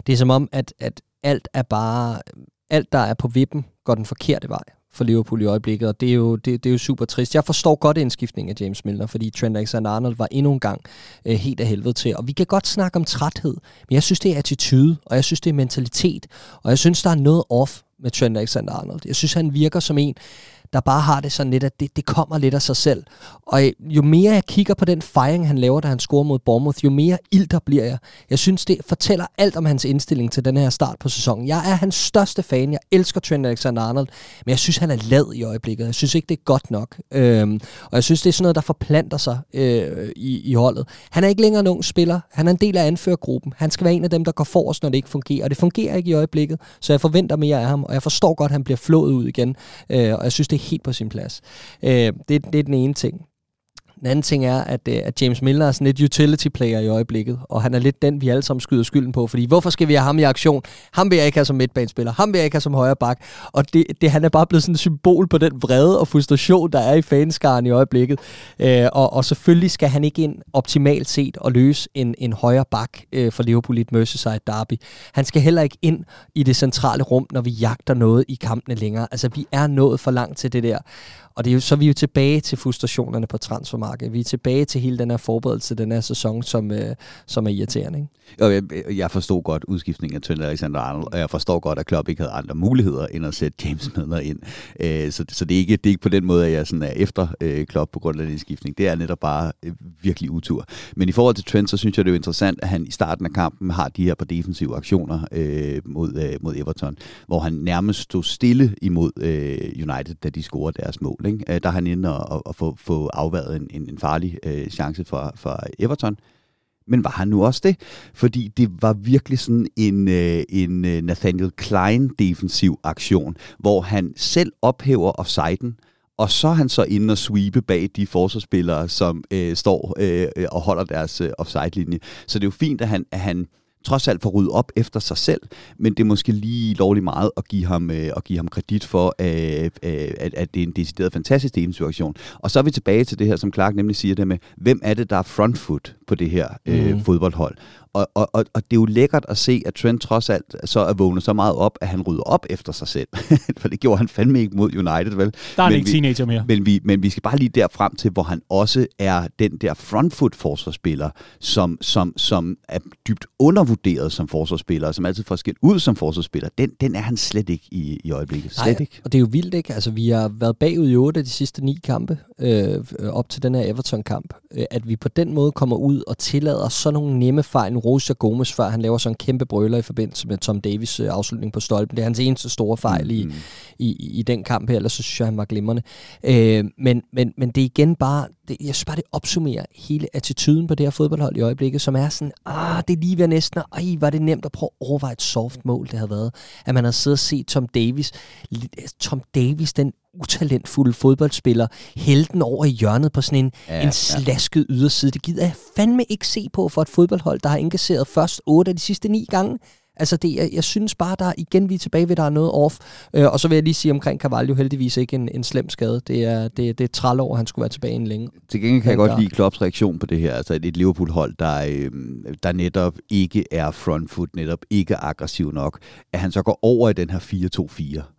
det er som om, at, at alt er bare, alt der er på vippen, går den forkerte vej for Liverpool i øjeblikket, og det er jo, det, det er jo super trist. Jeg forstår godt indskiftningen af James Milner, fordi Trent Alexander-Arnold var endnu en gang øh, helt af helvede til, og vi kan godt snakke om træthed, men jeg synes, det er attitude, og jeg synes, det er mentalitet, og jeg synes, der er noget off med Trent Alexander-Arnold. Jeg synes, han virker som en, der bare har det sådan lidt, at det, det kommer lidt af sig selv. Og øh, jo mere jeg kigger på den fejring, han laver, da han scorer mod Bournemouth, jo mere ilter bliver jeg. Jeg synes, det fortæller alt om hans indstilling til den her start på sæsonen. Jeg er hans største fan. Jeg elsker Trent Alexander-Arnold, men jeg synes, han er lad i øjeblikket. Jeg synes ikke, det er godt nok. Øhm, og jeg synes, det er sådan noget, der forplanter sig øh, i, i holdet. Han er ikke længere en ung spiller. Han er en del af anførergruppen. Han skal være en af dem, der går forrest, når det ikke fungerer. Og det fungerer ikke i øjeblikket, så jeg forventer mere af ham. Og jeg forstår godt, at han bliver flået ud igen. Øh, og jeg synes, det er helt på sin plads. Øh, det, det er den ene ting. Den anden ting er, at, øh, at James Milner er sådan lidt utility player i øjeblikket, og han er lidt den, vi alle sammen skyder skylden på, fordi hvorfor skal vi have ham i aktion? Ham vil jeg ikke have som midtbanespiller, ham vil jeg ikke have som højre bak, og det, det, han er bare blevet sådan et symbol på den vrede og frustration, der er i fanskaren i øjeblikket, øh, og, og selvfølgelig skal han ikke ind optimalt set og løse en, en højre bak øh, for Liverpool i et Merseyside derby. Han skal heller ikke ind i det centrale rum, når vi jagter noget i kampene længere. Altså, vi er nået for langt til det der. Og det er jo, så er vi jo tilbage til frustrationerne på transfermarkedet. Vi er tilbage til hele den her forberedelse den her sæson, som, øh, som er irriterende. Ikke? Og jeg, jeg forstod godt udskiftningen af Trent Alexander-Arnold, og jeg forstår godt, at Klopp ikke havde andre muligheder end at sætte James Milner ind. Øh, så så det, er ikke, det er ikke på den måde, at jeg sådan er efter øh, Klopp på grund af den udskiftning. Det er netop bare øh, virkelig utur. Men i forhold til Trent, så synes jeg, det er interessant, at han i starten af kampen har de her par defensive aktioner øh, mod, øh, mod Everton, hvor han nærmest stod stille imod øh, United, da de scorede deres mål. Ikke? Øh, der er han inde og, og, og få, få afværet en, en, en farlig øh, chance for, for Everton. Men var han nu også det? Fordi det var virkelig sådan en, øh, en øh, Nathaniel Klein defensiv aktion, hvor han selv ophæver offsiden, og så er han så inde og sweepe bag de forsvarsspillere, som øh, står øh, øh og holder deres øh, offside-linje. Så det er jo fint, at han, at han trods alt får ryddet op efter sig selv, men det er måske lige lovligt meget at give ham, øh, at give ham kredit for, øh, øh, at, at det er en decideret fantastisk situation. Og så er vi tilbage til det her, som Clark nemlig siger det med, hvem er det, der er frontfoot på det her øh, mm. fodboldhold? Og, og, og, og det er jo lækkert at se, at Trent trods alt så er vågnet så meget op, at han rydder op efter sig selv. For det gjorde han fandme ikke mod United, vel? Der er han ikke vi, teenager mere. Men vi, men vi skal bare lige derfrem til, hvor han også er den der frontfoot forsvarsspiller, som, som, som er dybt undervurderet som forsvarsspiller, som altid får skilt ud som forsvarsspiller. Den, den er han slet ikke i, i øjeblikket. Slet Nej, ikke. og det er jo vildt, ikke? Altså, vi har været bagud i otte af de sidste ni kampe, øh, op til den her Everton-kamp. Øh, at vi på den måde kommer ud og tillader sådan nogle nemme fejl, Rosa Gomes, før han laver sådan en kæmpe brøler i forbindelse med Tom Davis øh, afslutning på stolpen. Det er hans eneste store fejl mm. i, i, i den kamp her, ellers så synes jeg, han var glimrende. Øh, men, men, men det er igen bare, det, jeg synes bare, det opsummerer hele attituden på det her fodboldhold i øjeblikket, som er sådan, ah, det er lige ved næsten, ej, var det nemt at prøve at overveje et soft mål, det havde været. At man har siddet og set Tom Davis, Tom Davis, den utalentfulde fodboldspiller, helten over i hjørnet på sådan en, ja, en slasket ja. yderside. Det gider jeg fandme ikke se på for et fodboldhold, der har indkasseret først otte af de sidste ni gange. Altså, det, jeg, jeg synes bare, der igen, vi er tilbage ved, der er noget off. Øh, og så vil jeg lige sige omkring Carvalho, heldigvis ikke en, en slem skade. Det er, det, det er træl over, han skulle være tilbage en længe. Til gengæld kan jeg godt lide Klopps reaktion på det her. Altså et, et Liverpool-hold, der, øh, der netop ikke er front foot, netop ikke er aggressiv nok. At han så går over i den her 4-2-4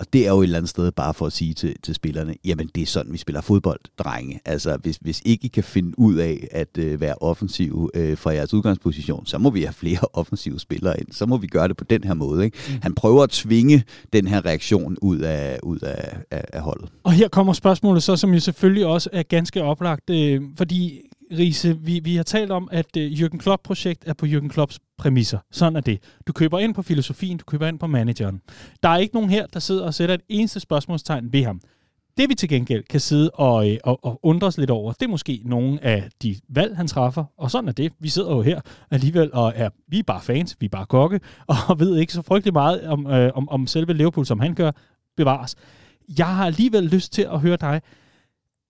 og det er jo et eller andet sted bare for at sige til, til spillerne, jamen det er sådan, vi spiller fodbold, drenge. Altså hvis, hvis ikke I kan finde ud af at øh, være offensiv øh, fra jeres udgangsposition, så må vi have flere offensive spillere ind. Så må vi gøre det på den her måde. Ikke? Mm. Han prøver at tvinge den her reaktion ud af, ud af, af, af holdet. Og her kommer spørgsmålet så, som jo selvfølgelig også er ganske oplagt, øh, fordi Riese, vi, vi har talt om, at uh, Jürgen Klopp-projekt er på Jürgen Klopps præmisser. Sådan er det. Du køber ind på filosofien, du køber ind på manageren. Der er ikke nogen her, der sidder og sætter et eneste spørgsmålstegn ved ham. Det vi til gengæld kan sidde og, øh, og, og undre os lidt over, det er måske nogle af de valg, han træffer. Og sådan er det. Vi sidder jo her alligevel og er, vi er bare fans, vi er bare kokke, og ved ikke så frygtelig meget om, øh, om, om selve Liverpool, som han gør, bevares. Jeg har alligevel lyst til at høre dig.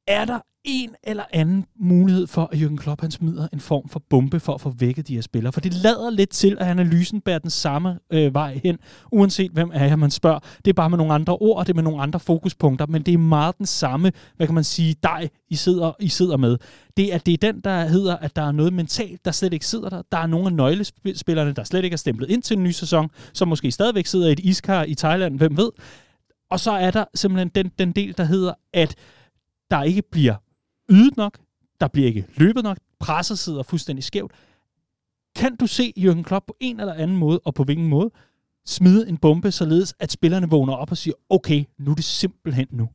Er der en eller anden mulighed for, at Jürgen Klopp han smider en form for bombe for at få vækket de her spillere. For det lader lidt til, at analysen bærer den samme øh, vej hen, uanset hvem er jeg, man spørger. Det er bare med nogle andre ord, og det er med nogle andre fokuspunkter, men det er meget den samme, hvad kan man sige, dig, I sidder, I sidder med. Det er, det er den, der hedder, at der er noget mentalt, der slet ikke sidder der. Der er nogle af nøglespillerne, der slet ikke er stemplet ind til en ny sæson, som måske stadigvæk sidder i et iskar i Thailand, hvem ved. Og så er der simpelthen den, den del, der hedder, at der ikke bliver ydet nok, der bliver ikke løbet nok, presset sidder fuldstændig skævt. Kan du se Jürgen Klopp på en eller anden måde, og på hvilken måde, smide en bombe, således at spillerne vågner op og siger, okay, nu er det simpelthen nu?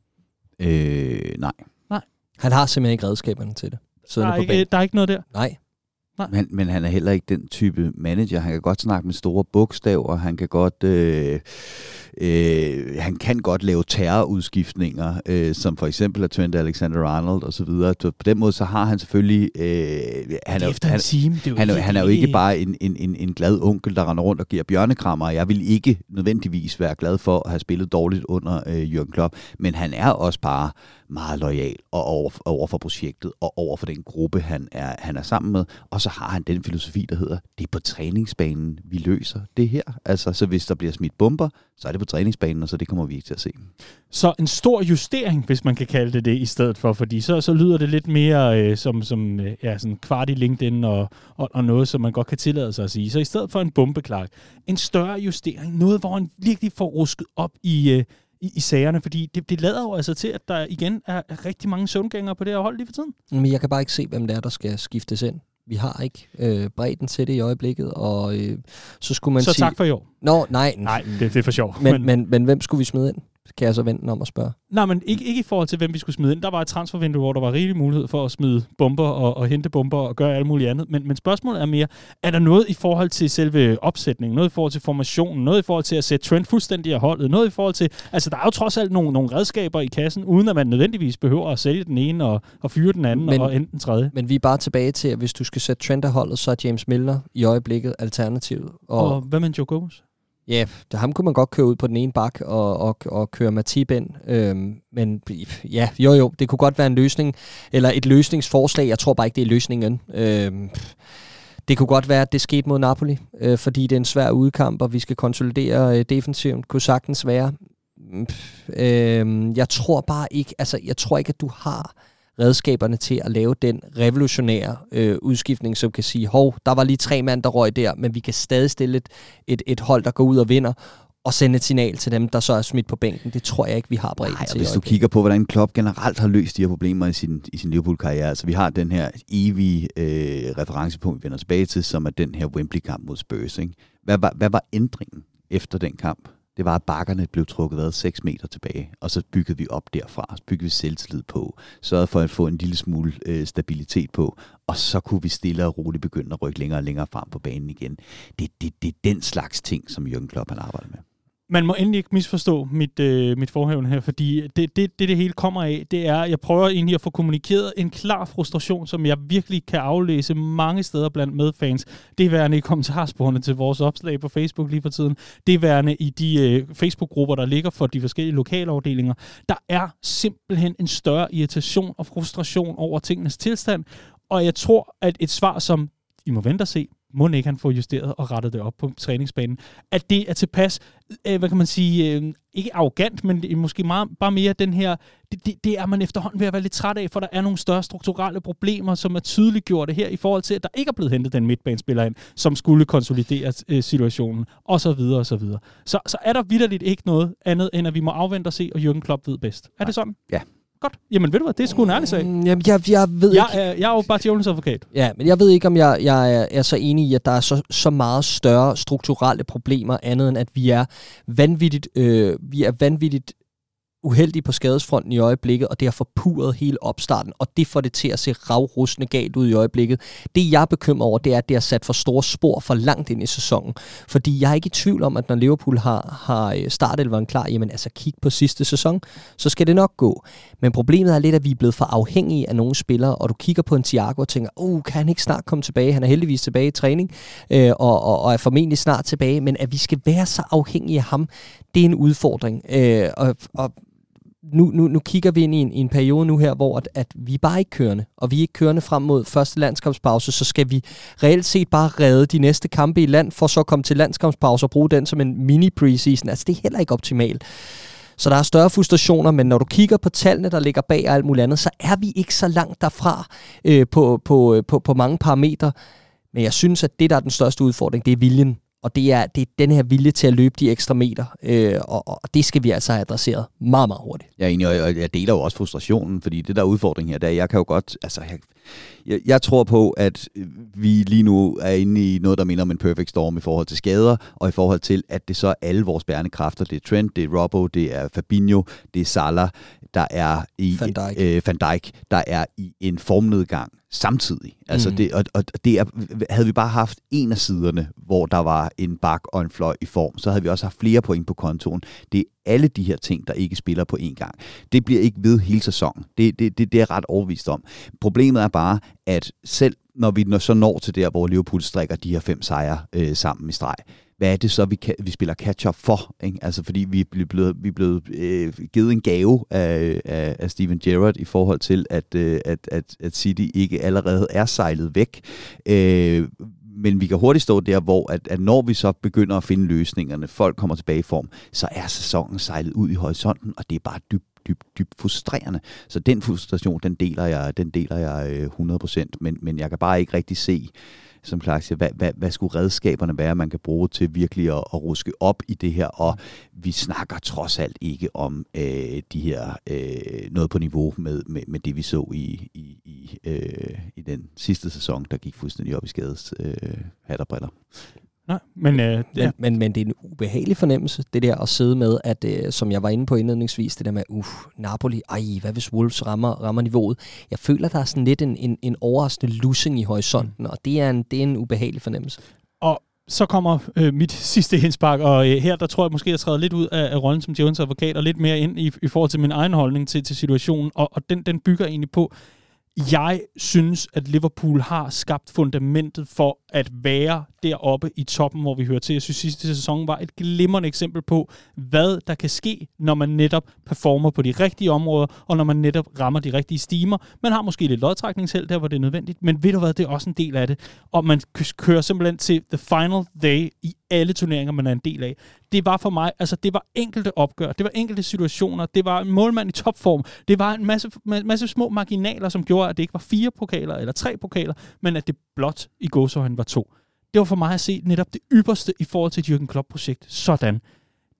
Øh, nej. Nej. Han har simpelthen ikke redskaberne til det. Der er, ikke, der er ikke noget der? Nej. Nej. Men, men han er heller ikke den type manager. Han kan godt snakke med store bogstaver. Han kan godt, øh, øh, han kan godt lave terrorudskiftninger, øh, som for eksempel at Trent Alexander-Arnold og så videre. Så på den måde så har han selvfølgelig... Øh, han, er, han, team, det er han, han er jo ikke bare en, en, en, en glad onkel, der render rundt og giver bjørnekrammer. Jeg vil ikke nødvendigvis være glad for at have spillet dårligt under øh, Jürgen Klopp, men han er også bare meget lojal og over, over for projektet og over for den gruppe, han er, han er sammen med. Og så har han den filosofi, der hedder, det er på træningsbanen, vi løser det her. Altså, så hvis der bliver smidt bomber, så er det på træningsbanen, og så det kommer vi ikke til at se. Så en stor justering, hvis man kan kalde det det, i stedet for, fordi så, så lyder det lidt mere øh, som, som øh, ja, sådan kvart i LinkedIn og, og, og noget, som man godt kan tillade sig at sige. Så i stedet for en bombeklak, en større justering, noget, hvor han virkelig får rusket op i, øh, i, i sagerne, fordi det, det lader jo altså til, at der igen er rigtig mange søvngængere på det her hold lige for tiden. Men jeg kan bare ikke se, hvem det er, der skal skiftes ind. Vi har ikke øh, bredden til det i øjeblikket, og øh, så skulle man så sige... tak for i år. Nå, nej. Nej, det, det er for sjov. Men, men, men, men hvem skulle vi smide ind? Kan jeg så vente om at spørge. Nej, men ikke, ikke i forhold til, hvem vi skulle smide ind. Der var et transfervindue, hvor der var rigelig mulighed for at smide bomber og, og hente bomber og gøre alt muligt andet. Men, men spørgsmålet er mere, er der noget i forhold til selve opsætningen, noget i forhold til formationen, noget i forhold til at sætte trend fuldstændig af holdet, noget i forhold til... Altså, der er jo trods alt nogle, nogle redskaber i kassen, uden at man nødvendigvis behøver at sælge den ene og, og fyre den anden men, og enten den tredje. Men vi er bare tilbage til, at hvis du skal sætte trend af holdet, så er James Milner i øjeblikket alternativet. Og, og hvad med Joe Gomez? Ja, det, ham kunne man godt køre ud på den ene bak og, og, og køre Matip ind. Øhm, men ja, jo jo, det kunne godt være en løsning, eller et løsningsforslag. Jeg tror bare ikke, det er løsningen. Øhm, det kunne godt være, at det skete mod Napoli, øh, fordi det er en svær udkamp, og vi skal konsolidere øh, defensivt. Kunne sagtens være. Øh, jeg tror bare ikke, altså jeg tror ikke, at du har redskaberne til at lave den revolutionære øh, udskiftning, som kan sige, hov, der var lige tre mand, der røg der, men vi kan stadig stille et, et, et hold, der går ud og vinder, og sende et signal til dem, der så er smidt på bænken. Det tror jeg ikke, vi har bredt til. Hvis du kigger på, hvordan Klopp generelt har løst de her problemer i sin, i sin Liverpool-karriere, altså vi har den her evige øh, referencepunkt, vi vender tilbage til, som er den her Wembley-kamp mod Spurs. Ikke? Hvad, var, hvad var ændringen efter den kamp? Det var, at bakkerne blev trukket hvad, 6 meter tilbage, og så byggede vi op derfra, så byggede vi selvtillid på, sørgede for at få en lille smule øh, stabilitet på, og så kunne vi stille og roligt begynde at rykke længere og længere frem på banen igen. Det, det, det er den slags ting, som Jürgen Klopp han arbejder med man må endelig ikke misforstå mit, øh, mit forhævn her, fordi det, det, det, det hele kommer af, det er, jeg prøver egentlig at få kommunikeret en klar frustration, som jeg virkelig kan aflæse mange steder blandt medfans. Det er værende i kommentarsporene til vores opslag på Facebook lige for tiden. Det er værende i de øh, Facebook-grupper, der ligger for de forskellige lokalafdelinger. Der er simpelthen en større irritation og frustration over tingenes tilstand, og jeg tror, at et svar som I må vente og se, må ikke han få justeret og rettet det op på træningsbanen. At det er tilpas, øh, hvad kan man sige, øh, ikke arrogant, men måske meget, bare mere den her, det, det, det er man efterhånden ved at være lidt træt af, for der er nogle større strukturelle problemer, som er tydeliggjorte her i forhold til, at der ikke er blevet hentet den midtbanespiller ind, som skulle konsolidere øh, situationen, og så videre og så videre. Så, så er der vidderligt ikke noget andet, end at vi må afvente og se, og Jürgen Klopp ved bedst. Er det sådan? Ja, Godt. Jamen ved du hvad, det er sgu en ærlig sag. Mm, jamen, jeg, jeg ved jeg, ikke... Er, jeg er jo bare djævelens advokat. Ja, men jeg ved ikke, om jeg, jeg er, er så enig i, at der er så, så meget større strukturelle problemer, andet end at vi er vanvittigt, øh, vi er vanvittigt uheldige på skadesfronten i øjeblikket, og det har forpurret hele opstarten, og det får det til at se ravrustende galt ud i øjeblikket. Det jeg er bekymret over, det er, at det har sat for store spor for langt ind i sæsonen. Fordi jeg er ikke i tvivl om, at når Liverpool har, har øh, startelveren klar, jamen altså kig på sidste sæson, så skal det nok gå. Men problemet er lidt, at vi er blevet for afhængige af nogle spillere, og du kigger på en Thiago og tænker, oh, kan han ikke snart komme tilbage? Han er heldigvis tilbage i træning, øh, og, og, og er formentlig snart tilbage, men at vi skal være så afhængige af ham, det er en udfordring. Øh, og, og nu, nu, nu kigger vi ind i en, i en periode nu her, hvor at, at vi bare ikke kørende, og vi er ikke kørende frem mod første landskampspause, så skal vi reelt set bare redde de næste kampe i land, for så at komme til landskampspause og bruge den som en mini-preseason. Altså, det er heller ikke optimalt. Så der er større frustrationer, men når du kigger på tallene, der ligger bag og alt muligt andet, så er vi ikke så langt derfra øh, på, på, øh, på, på mange parametre. Men jeg synes, at det, der er den største udfordring, det er viljen og det er, det er den her vilje til at løbe de ekstra meter, øh, og, og det skal vi altså have adresseret meget, meget hurtigt. Jeg er enig, og jeg deler jo også frustrationen, fordi det der udfordring her, der jeg kan jo godt, altså jeg, jeg, jeg tror på, at vi lige nu er inde i noget, der minder om en perfect storm i forhold til skader, og i forhold til, at det så er alle vores bærende kræfter. Det er Trent, det er Robbo, det er Fabinho, det er Salah, der er i Van Dijk, øh, Van Dijk der er i en formnedgang samtidig. Altså mm. det, og, og det er, havde vi bare haft en af siderne, hvor der var en bak og en fløj i form, så havde vi også haft flere point på kontoen. Det er alle de her ting, der ikke spiller på én gang. Det bliver ikke ved hele sæsonen. Det, det, det, det er ret overvist om. Problemet er bare, at selv når vi så når til der, hvor Liverpool strikker de her fem sejre øh, sammen i streg, hvad er det så, vi, kan, vi spiller catch-up for? Ikke? Altså fordi vi er blevet, vi er blevet øh, givet en gave af, af, af Steven Gerrard i forhold til, at, øh, at, at, at City ikke allerede er sejlet væk. Øh, men vi kan hurtigt stå der, hvor at, at når vi så begynder at finde løsningerne, folk kommer tilbage i form, så er sæsonen sejlet ud i horisonten, og det er bare dybt dybt, dybt frustrerende. Så den frustration, den deler jeg, den deler jeg øh, 100%, men, men jeg kan bare ikke rigtig se, som Clark siger, hvad, hvad, hvad skulle redskaberne være, man kan bruge til virkelig at, at ruske op i det her, og vi snakker trods alt ikke om øh, de her øh, noget på niveau med, med, med det, vi så i, i, i, øh, i den sidste sæson, der gik fuldstændig op i skades øh, hat og briller. Nej, men, øh, men, ja. men, men det er en ubehagelig fornemmelse, det der at sidde med, at øh, som jeg var inde på indledningsvis, det der med, uh, Napoli, ej, hvad hvis Wolves rammer, rammer niveauet? Jeg føler, der er sådan lidt en, en, en overraskende lussing i horisonten, mm. og det er, en, det er en ubehagelig fornemmelse. Og så kommer øh, mit sidste indspark, og øh, her der tror jeg måske, jeg træder lidt ud af, af rollen som Jones advokat, og lidt mere ind i, i forhold til min egen holdning til, til situationen, og, og den, den bygger egentlig på, jeg synes, at Liverpool har skabt fundamentet for at være deroppe i toppen, hvor vi hører til. Jeg synes, sidste sæson var et glimrende eksempel på, hvad der kan ske, når man netop performer på de rigtige områder, og når man netop rammer de rigtige stimer. Man har måske lidt lodtrækningsheld der, hvor det er nødvendigt, men ved du hvad, det er også en del af det. Og man kører simpelthen til the final day i alle turneringer, man er en del af. Det var for mig, altså det var enkelte opgør, det var enkelte situationer, det var en målmand i topform, det var en masse, masse små marginaler, som gjorde, at det ikke var fire pokaler eller tre pokaler, men at det blot i gåsøjne var to. Det var for mig at se netop det ypperste i forhold til et Jürgen Klopp-projekt. Sådan.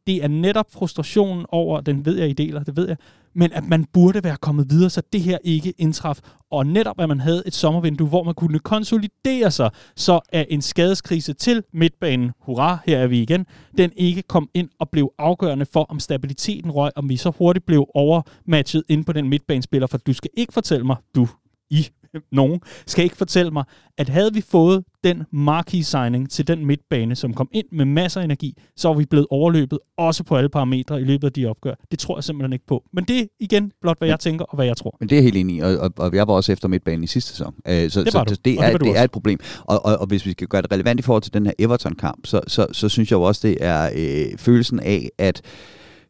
Det er netop frustrationen over, den ved jeg, I deler, det ved jeg, men at man burde være kommet videre, så det her ikke indtraf. Og netop, at man havde et sommervindue, hvor man kunne konsolidere sig, så er en skadeskrise til midtbanen, hurra, her er vi igen, den ikke kom ind og blev afgørende for, om stabiliteten røg, om vi så hurtigt blev overmatchet ind på den midtbanespiller, for du skal ikke fortælle mig, du i nogen, skal ikke fortælle mig, at havde vi fået den marquee signing til den midtbane, som kom ind med masser af energi, så var vi blevet overløbet, også på alle parametre i løbet af de opgør. Det tror jeg simpelthen ikke på. Men det er igen blot, hvad jeg tænker og hvad jeg tror. Men det er helt enig i, og, og, og jeg var også efter midtbanen i sidste sæson. Uh, så, det så, så det, er, det, det er et problem. Og, og, og hvis vi skal gøre det relevant i forhold til den her Everton-kamp, så, så, så synes jeg jo også, det er øh, følelsen af, at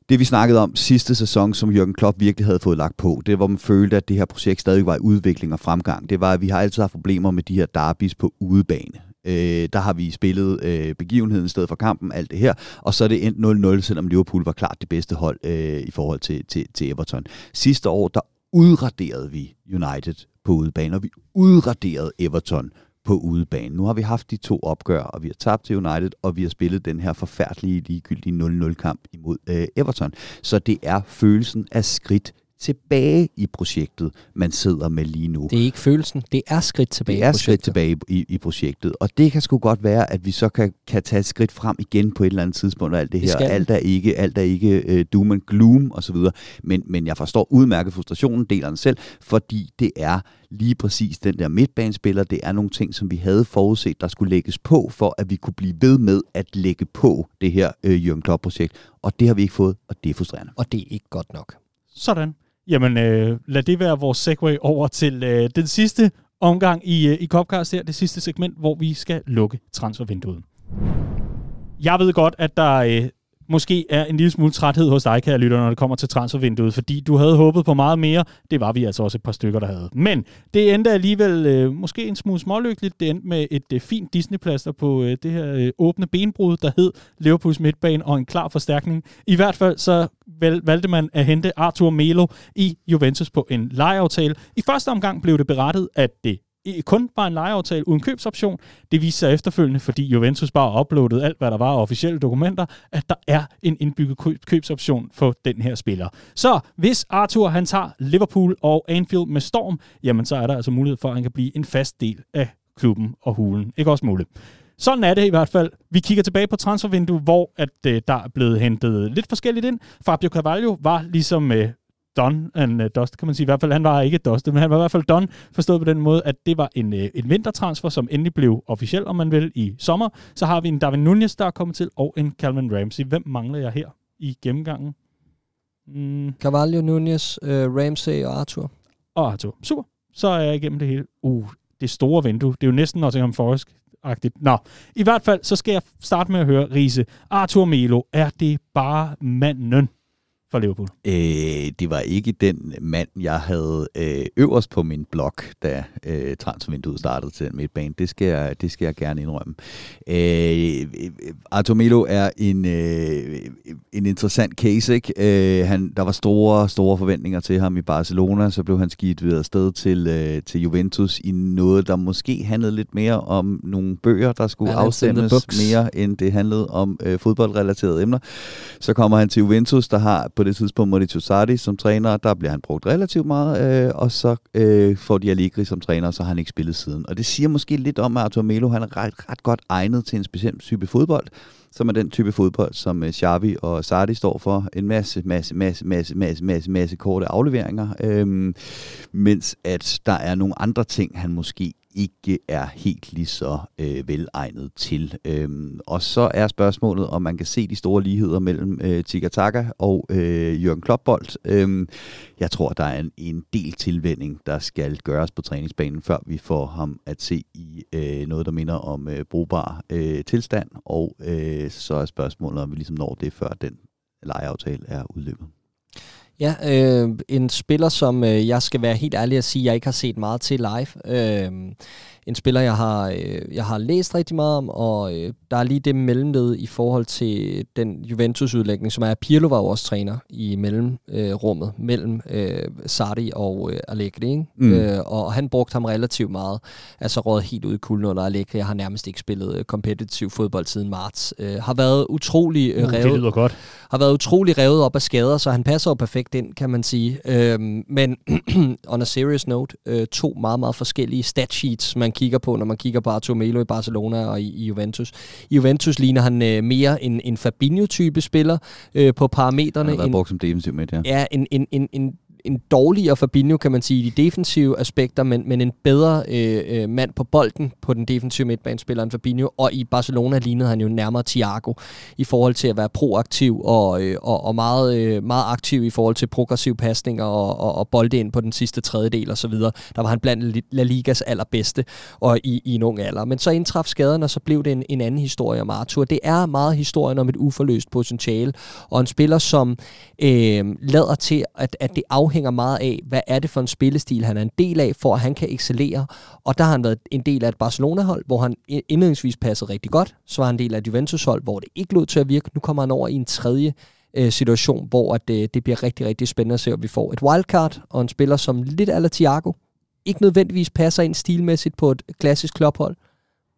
det vi snakkede om sidste sæson, som Jørgen Klopp virkelig havde fået lagt på, det var, hvor man følte, at det her projekt stadig var i udvikling og fremgang. Det var, at vi har altid haft problemer med de her derbis på udebane. Øh, der har vi spillet øh, begivenheden i stedet for kampen, alt det her, og så er det endt 0-0, selvom Liverpool var klart det bedste hold øh, i forhold til, til, til Everton. Sidste år, der udraderede vi United på udebane, og vi udraderede Everton på udebane. Nu har vi haft de to opgør, og vi har tabt til United, og vi har spillet den her forfærdelige, ligegyldige 0-0-kamp imod øh, Everton. Så det er følelsen af skridt tilbage i projektet, man sidder med lige nu. Det er ikke følelsen, det er skridt tilbage Det er skridt tilbage i, i projektet, og det kan sgu godt være, at vi så kan, kan tage et skridt frem igen på et eller andet tidspunkt, og alt det, det her, alt er ikke, alt er ikke uh, doom and gloom osv., men, men jeg forstår udmærket frustrationen, deler den selv, fordi det er lige præcis den der midtbanespiller, det er nogle ting, som vi havde forudset, der skulle lægges på, for at vi kunne blive ved med at lægge på det her uh, Jørgen Klopp-projekt, og det har vi ikke fået, og det er frustrerende. Og det er ikke godt nok. Sådan. Jamen, øh, lad det være vores segue over til øh, den sidste omgang i, øh, i Copcast her, det sidste segment, hvor vi skal lukke transfervinduet. Jeg ved godt, at der øh, måske er en lille smule træthed hos dig, kære lytter, når det kommer til transfervinduet, fordi du havde håbet på meget mere. Det var vi altså også et par stykker, der havde. Men det endte alligevel øh, måske en smule smålykkeligt. Det endte med et øh, fint Disney-plaster på øh, det her øh, åbne benbrud, der hed Liverpools midtbane og en klar forstærkning. I hvert fald så vel, valgte man at hente Arthur Melo i Juventus på en lejeaftale. I første omgang blev det berettet, at det kun var en lejeaftale uden købsoption. Det viste sig efterfølgende, fordi Juventus bare uploadede alt, hvad der var af officielle dokumenter, at der er en indbygget købsoption for den her spiller. Så hvis Arthur han tager Liverpool og Anfield med storm, jamen så er der altså mulighed for, at han kan blive en fast del af klubben og hulen. Ikke også muligt. Sådan er det i hvert fald. Vi kigger tilbage på transfervinduet, hvor at, øh, der er blevet hentet lidt forskelligt ind. Fabio Carvalho var ligesom øh, done and uh, dust, kan man sige. I hvert fald, han var ikke dusted, men han var i hvert fald done, forstået på den måde, at det var en, uh, en vintertransfer, som endelig blev officiel, om man vil, i sommer. Så har vi en David Nunez, der er kommet til, og en Calvin Ramsey. Hvem mangler jeg her i gennemgangen? Mm. Carvalho, Nunez, uh, Ramsey og Arthur. Og Arthur. Super. Så er jeg igennem det hele. Uh, det store vindue. Det er jo næsten Nottingham Forest agtigt. Nå, i hvert fald, så skal jeg starte med at høre Riese. Arthur Melo, er det bare manden? For Liverpool? Øh, det var ikke den mand, jeg havde øh, øverst på min blog, da øh, transfervinduet startede til den midtbane. Det skal jeg, det skal jeg gerne indrømme. Øh, Artur Melo er en, øh, en interessant case. Ikke? Øh, han, der var store, store forventninger til ham i Barcelona, så blev han skidt videre sted til, øh, til Juventus i noget, der måske handlede lidt mere om nogle bøger, der skulle afstemmes mere, end det handlede om øh, fodboldrelaterede emner. Så kommer han til Juventus, der har på det tidspunkt Maurizio Sarri som træner, der bliver han brugt relativt meget, øh, og så øh, får de Allegri som træner, og så har han ikke spillet siden. Og det siger måske lidt om, at Artur Melo han er ret, ret godt egnet til en speciel type fodbold, som er den type fodbold, som øh, Xavi og Sardi står for. En masse, masse, masse, masse, masse, masse, masse korte afleveringer. øh, mens at der er nogle andre ting, han måske ikke er helt lige så øh, velegnet til. Øhm, og så er spørgsmålet, om man kan se de store ligheder mellem øh, Tikataka og øh, Jørgen Kloppbold. Øhm, jeg tror, der er en, en del tilvænding, der skal gøres på træningsbanen, før vi får ham at se i øh, noget, der minder om øh, brugbar øh, tilstand. Og øh, så er spørgsmålet, om vi ligesom når det, før den lejeaftale er udløbet. Ja, øh, en spiller, som øh, jeg skal være helt ærlig at sige, jeg ikke har set meget til live. Øh, en spiller, jeg har, øh, jeg har læst rigtig meget om, og øh, der er lige det mellemled i forhold til den Juventus-udlægning, som er, at Pirlo var jo også træner i mellemrummet øh, mellem øh, Sarri og øh, Allegri, ikke? Mm. Øh, og han brugte ham relativt meget, altså råd helt ud i kulden under Allegri. Jeg har nærmest ikke spillet øh, kompetitiv fodbold siden marts. Øh, har været utrolig øh, revet, uh, det lyder godt. Har været utrolig revet op af skader, så han passer jo perfekt ind, kan man sige. Øh, men on a serious note, øh, to meget, meget forskellige stat sheets, man kigger på, når man kigger på Artur Melo i Barcelona og i, i Juventus. I Juventus ligner han øh, mere en, en Fabinho-type spiller øh, på parametrene. Han har været brugt som defensiv midt, ja. Ja, en, en, en, en en dårligere Fabinho, kan man sige, i de defensive aspekter, men, men en bedre øh, øh, mand på bolden på den defensive midtbanespiller end Fabinho. Og i Barcelona lignede han jo nærmere Thiago i forhold til at være proaktiv og, øh, og, og meget, øh, meget aktiv i forhold til progressive pasninger og, og, og bolde ind på den sidste tredjedel og så videre. Der var han blandt La Ligas allerbedste og i, i en ung alder. Men så indtraf skaderne, og så blev det en, en anden historie om Arthur. Det er meget historien om et uforløst potentiale, og en spiller, som øh, lader til, at, at det afhænger afhænger meget af, hvad er det for en spillestil, han er en del af, for at han kan excellere. Og der har han været en del af et Barcelona-hold, hvor han indledningsvis passede rigtig godt. Så var han en del af et Juventus-hold, hvor det ikke lod til at virke. Nu kommer han over i en tredje øh, situation, hvor at, øh, det bliver rigtig, rigtig spændende at se, om vi får et wildcard og en spiller som lidt ala Thiago. Ikke nødvendigvis passer ind stilmæssigt på et klassisk klubhold,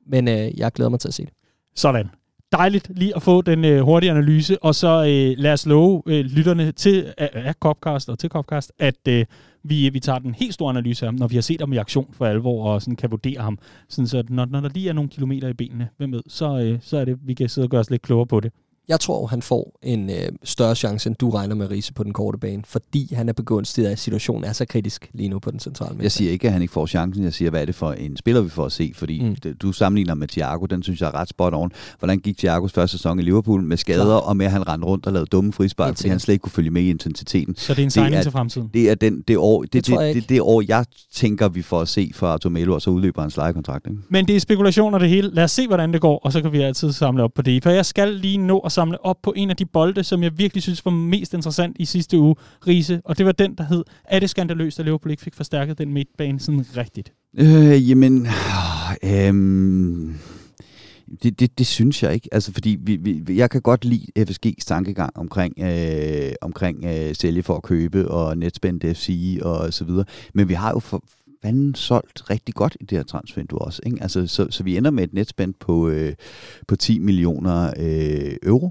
men øh, jeg glæder mig til at se det. Sådan dejligt lige at få den øh, hurtige analyse, og så øh, lad os love øh, lytterne til øh, øh, af, af Copcast og til Copcast, at øh, vi, vi tager den helt store analyse af ham, når vi har set ham i aktion for alvor, og sådan kan vurdere ham. Sådan så når, når der lige er nogle kilometer i benene, hvem ved, så, øh, så er det, vi kan sidde og gøre os lidt klogere på det. Jeg tror, han får en øh, større chance, end du regner med Riese på den korte bane, fordi han er begunstiget af, at situationen er så kritisk lige nu på den centrale Jeg siger ikke, at han ikke får chancen. Jeg siger, hvad er det for en spiller, vi får at se? Fordi mm. du sammenligner med Thiago, den synes jeg er ret spot on. Hvordan gik Thiagos første sæson i Liverpool med skader, Klar. og med at han rendte rundt og lavede dumme frispark, fordi han slet ikke kunne følge med i intensiteten. Så det er en signing til fremtiden? Det er den, det, år, det, det, det, det, det, år, jeg tænker, vi får at se fra Artur Melo, og så udløber hans lejekontrakt. Ikke? Men det er spekulationer det hele. Lad os se, hvordan det går, og så kan vi altid samle op på det. For jeg skal lige nå at samle op på en af de bolde, som jeg virkelig synes var mest interessant i sidste uge, Riese, og det var den, der hed, er det skandaløst, at Liverpool ikke fik forstærket den midtbane sådan rigtigt? Øh, jamen, øh, det, det, det synes jeg ikke. Altså, fordi vi, vi, jeg kan godt lide FSG's tankegang omkring, øh, omkring øh, sælge for at købe og netspend FC og så videre. Men vi har jo for, fanden solgt rigtig godt i det her transfervindue også. Ikke? Altså, så, så vi ender med et netspænd på, øh, på 10 millioner øh, euro.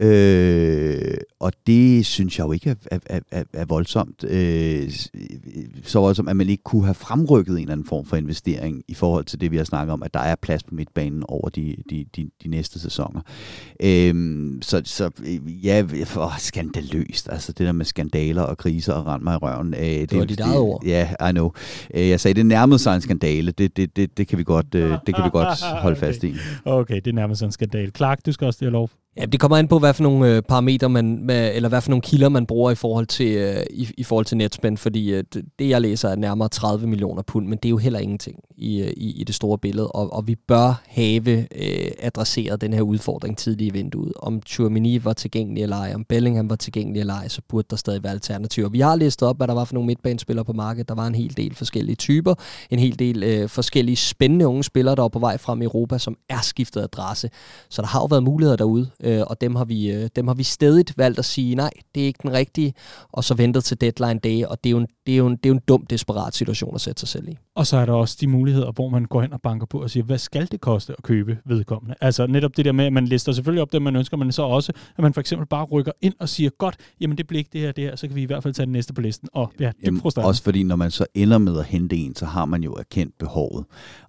Øh, og det synes jeg jo ikke er, er, er, er voldsomt. Øh, så voldsomt, at man ikke kunne have fremrykket en eller anden form for investering i forhold til det, vi har snakket om, at der er plads på midtbanen over de, de, de, de næste sæsoner. Øh, så, så ja, for skandaløst. Altså det der med skandaler og kriser og rend mig i røven. Øh, det, det var dit eget ord. Ja, I know. Øh, jeg sagde, det nærmede sig en skandale. Det, det, det, det, kan, vi godt, øh, det kan vi godt holde okay. fast i. Okay, det nærmer sig en skandale. Clark, du skal også have lov. Ja, det kommer an på, hvad for nogle øh, parametre man, med, eller hvad for nogle kilder man bruger i forhold til, øh, i, i forhold til netspend, fordi øh, det jeg læser er nærmere 30 millioner pund, men det er jo heller ingenting i, i, i, det store billede, og, og vi bør have øh, adresseret den her udfordring tidligt i vinduet. Om Tchouameni var tilgængelig eller ej, om Bellingham var tilgængelig eller ej, så burde der stadig være alternativer. Vi har listet op, hvad der var for nogle midtbanespillere på markedet. Der var en hel del forskellige typer, en hel del øh, forskellige spændende unge spillere, der var på vej frem i Europa, som er skiftet adresse. Så der har jo været muligheder derude, øh, og dem har, vi, øh, dem har vi stedigt valgt at sige, nej, det er ikke den rigtige, og så ventet til deadline day, og det er jo en, det er jo en, det er jo en dum, desperat situation at sætte sig selv i. Og så er der også de muligheder, hvor man går hen og banker på og siger, hvad skal det koste at købe vedkommende? Altså netop det der med, at man lister selvfølgelig op det, man ønsker, men så også, at man for eksempel bare rykker ind og siger, godt, jamen det bliver ikke det her, det her, så kan vi i hvert fald tage den næste på listen. Og ja, det er Også fordi, når man så ender med at hente en, så har man jo erkendt behovet.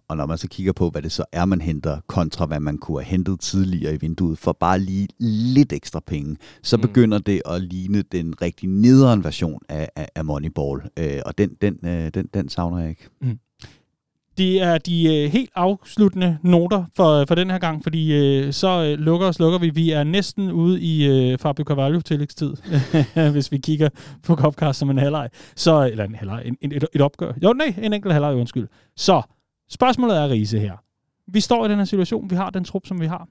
Og når man så kigger på, hvad det så er, man henter, kontra hvad man kunne have hentet tidligere i vinduet, for bare lige lidt ekstra penge, så mm. begynder det at ligne den rigtig nederen version af, af, af Moneyball. Øh, og den, den, øh, den, den savner jeg ikke. Mm. Det er de øh, helt afsluttende noter for, for den her gang, fordi øh, så øh, lukker og slukker vi. Vi er næsten ude i øh, Fabio Carvalho tillægstid, hvis vi kigger på Copcast som en halvleg. Så, eller en halvleg, en, et, et opgør. Jo, nej, en enkelt halvleg, undskyld. Så, spørgsmålet er, Riese, her. Vi står i den her situation, vi har den trup, som vi har.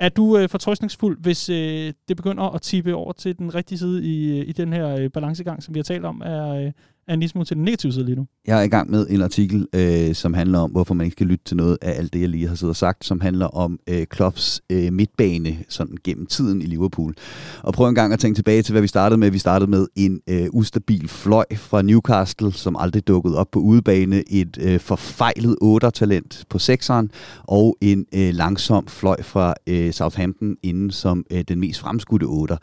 Er du øh, fortrøstningsfuld, hvis øh, det begynder at tippe over til den rigtige side i, øh, i den her øh, balancegang, som vi har talt om, er, øh, er en lille smule til den negative side lige nu? Jeg er i gang med en artikel, øh, som handler om, hvorfor man ikke skal lytte til noget af alt det, jeg lige har siddet og sagt, som handler om øh, Klopps øh, midtbane sådan gennem tiden i Liverpool. Og prøv en gang at tænke tilbage til, hvad vi startede med. Vi startede med en øh, ustabil fløj fra Newcastle, som aldrig dukkede op på udebane. Et øh, forfejlet 8-talent på sekseren, og en øh, langsom fløj fra øh, Southampton inden som øh, den mest fremskudte 8.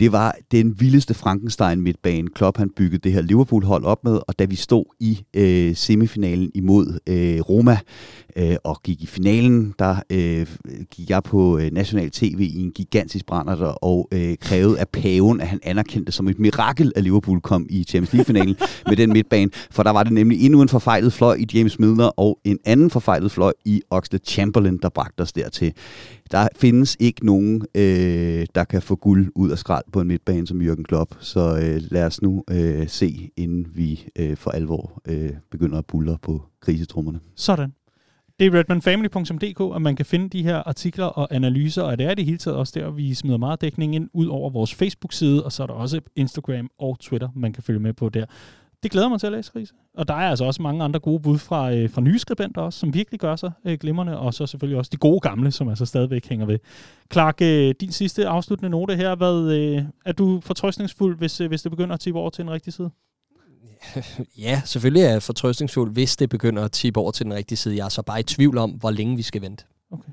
Det var den vildeste Frankenstein midtbane. Klopp han byggede det her Liverpool-hold op med, og da vi stod i øh, semifinalen imod øh, Roma øh, og gik i finalen, der øh, gik jeg på øh, national tv i en gigantisk brænder og øh, krævede af paven, at han anerkendte som et mirakel, at Liverpool kom i Champions League-finalen med den midtbane, for der var det nemlig endnu en forfejlet fløj i James Milner og en anden forfejlet fløj i Oxlade Chamberlain, der bragte os dertil. Der findes ikke nogen, øh, der kan få guld ud af skrald på en midtbane som Jürgen Klopp, så øh, lad os nu øh, se, inden vi øh, for alvor øh, begynder at bulle på krisetrummerne. Sådan. Det er redmanfamily.dk, at man kan finde de her artikler og analyser, og det er det hele taget også der, vi smider meget dækning ind ud over vores Facebook-side, og så er der også Instagram og Twitter, man kan følge med på der. Det glæder mig til at læse, Riese. Og der er altså også mange andre gode bud fra, øh, fra nye skribenter også, som virkelig gør sig øh, glimrende, og så selvfølgelig også de gode gamle, som altså stadigvæk hænger ved. Clark, øh, din sidste afsluttende note her, hvad, øh, er du fortrøstningsfuld, hvis, øh, hvis det begynder at tippe over til en rigtig side? Ja, selvfølgelig er jeg fortrøstningsfuld, hvis det begynder at tippe over til den rigtige side. Jeg er så bare i tvivl om, hvor længe vi skal vente. Okay.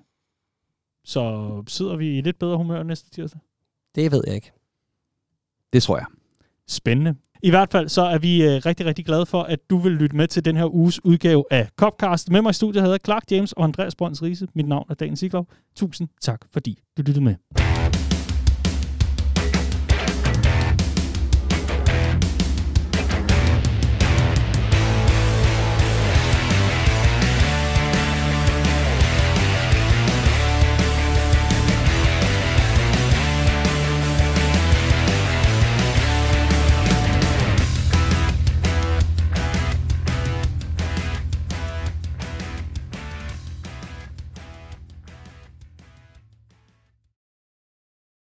Så sidder vi i lidt bedre humør næste tirsdag? Det ved jeg ikke. Det tror jeg. Spændende. I hvert fald så er vi øh, rigtig, rigtig glade for, at du vil lytte med til den her uges udgave af Copcast. Med mig i studiet hedder Clark James og Andreas Brøns Riese. Mit navn er Dan Siglov. Tusind tak, fordi du lyttede med.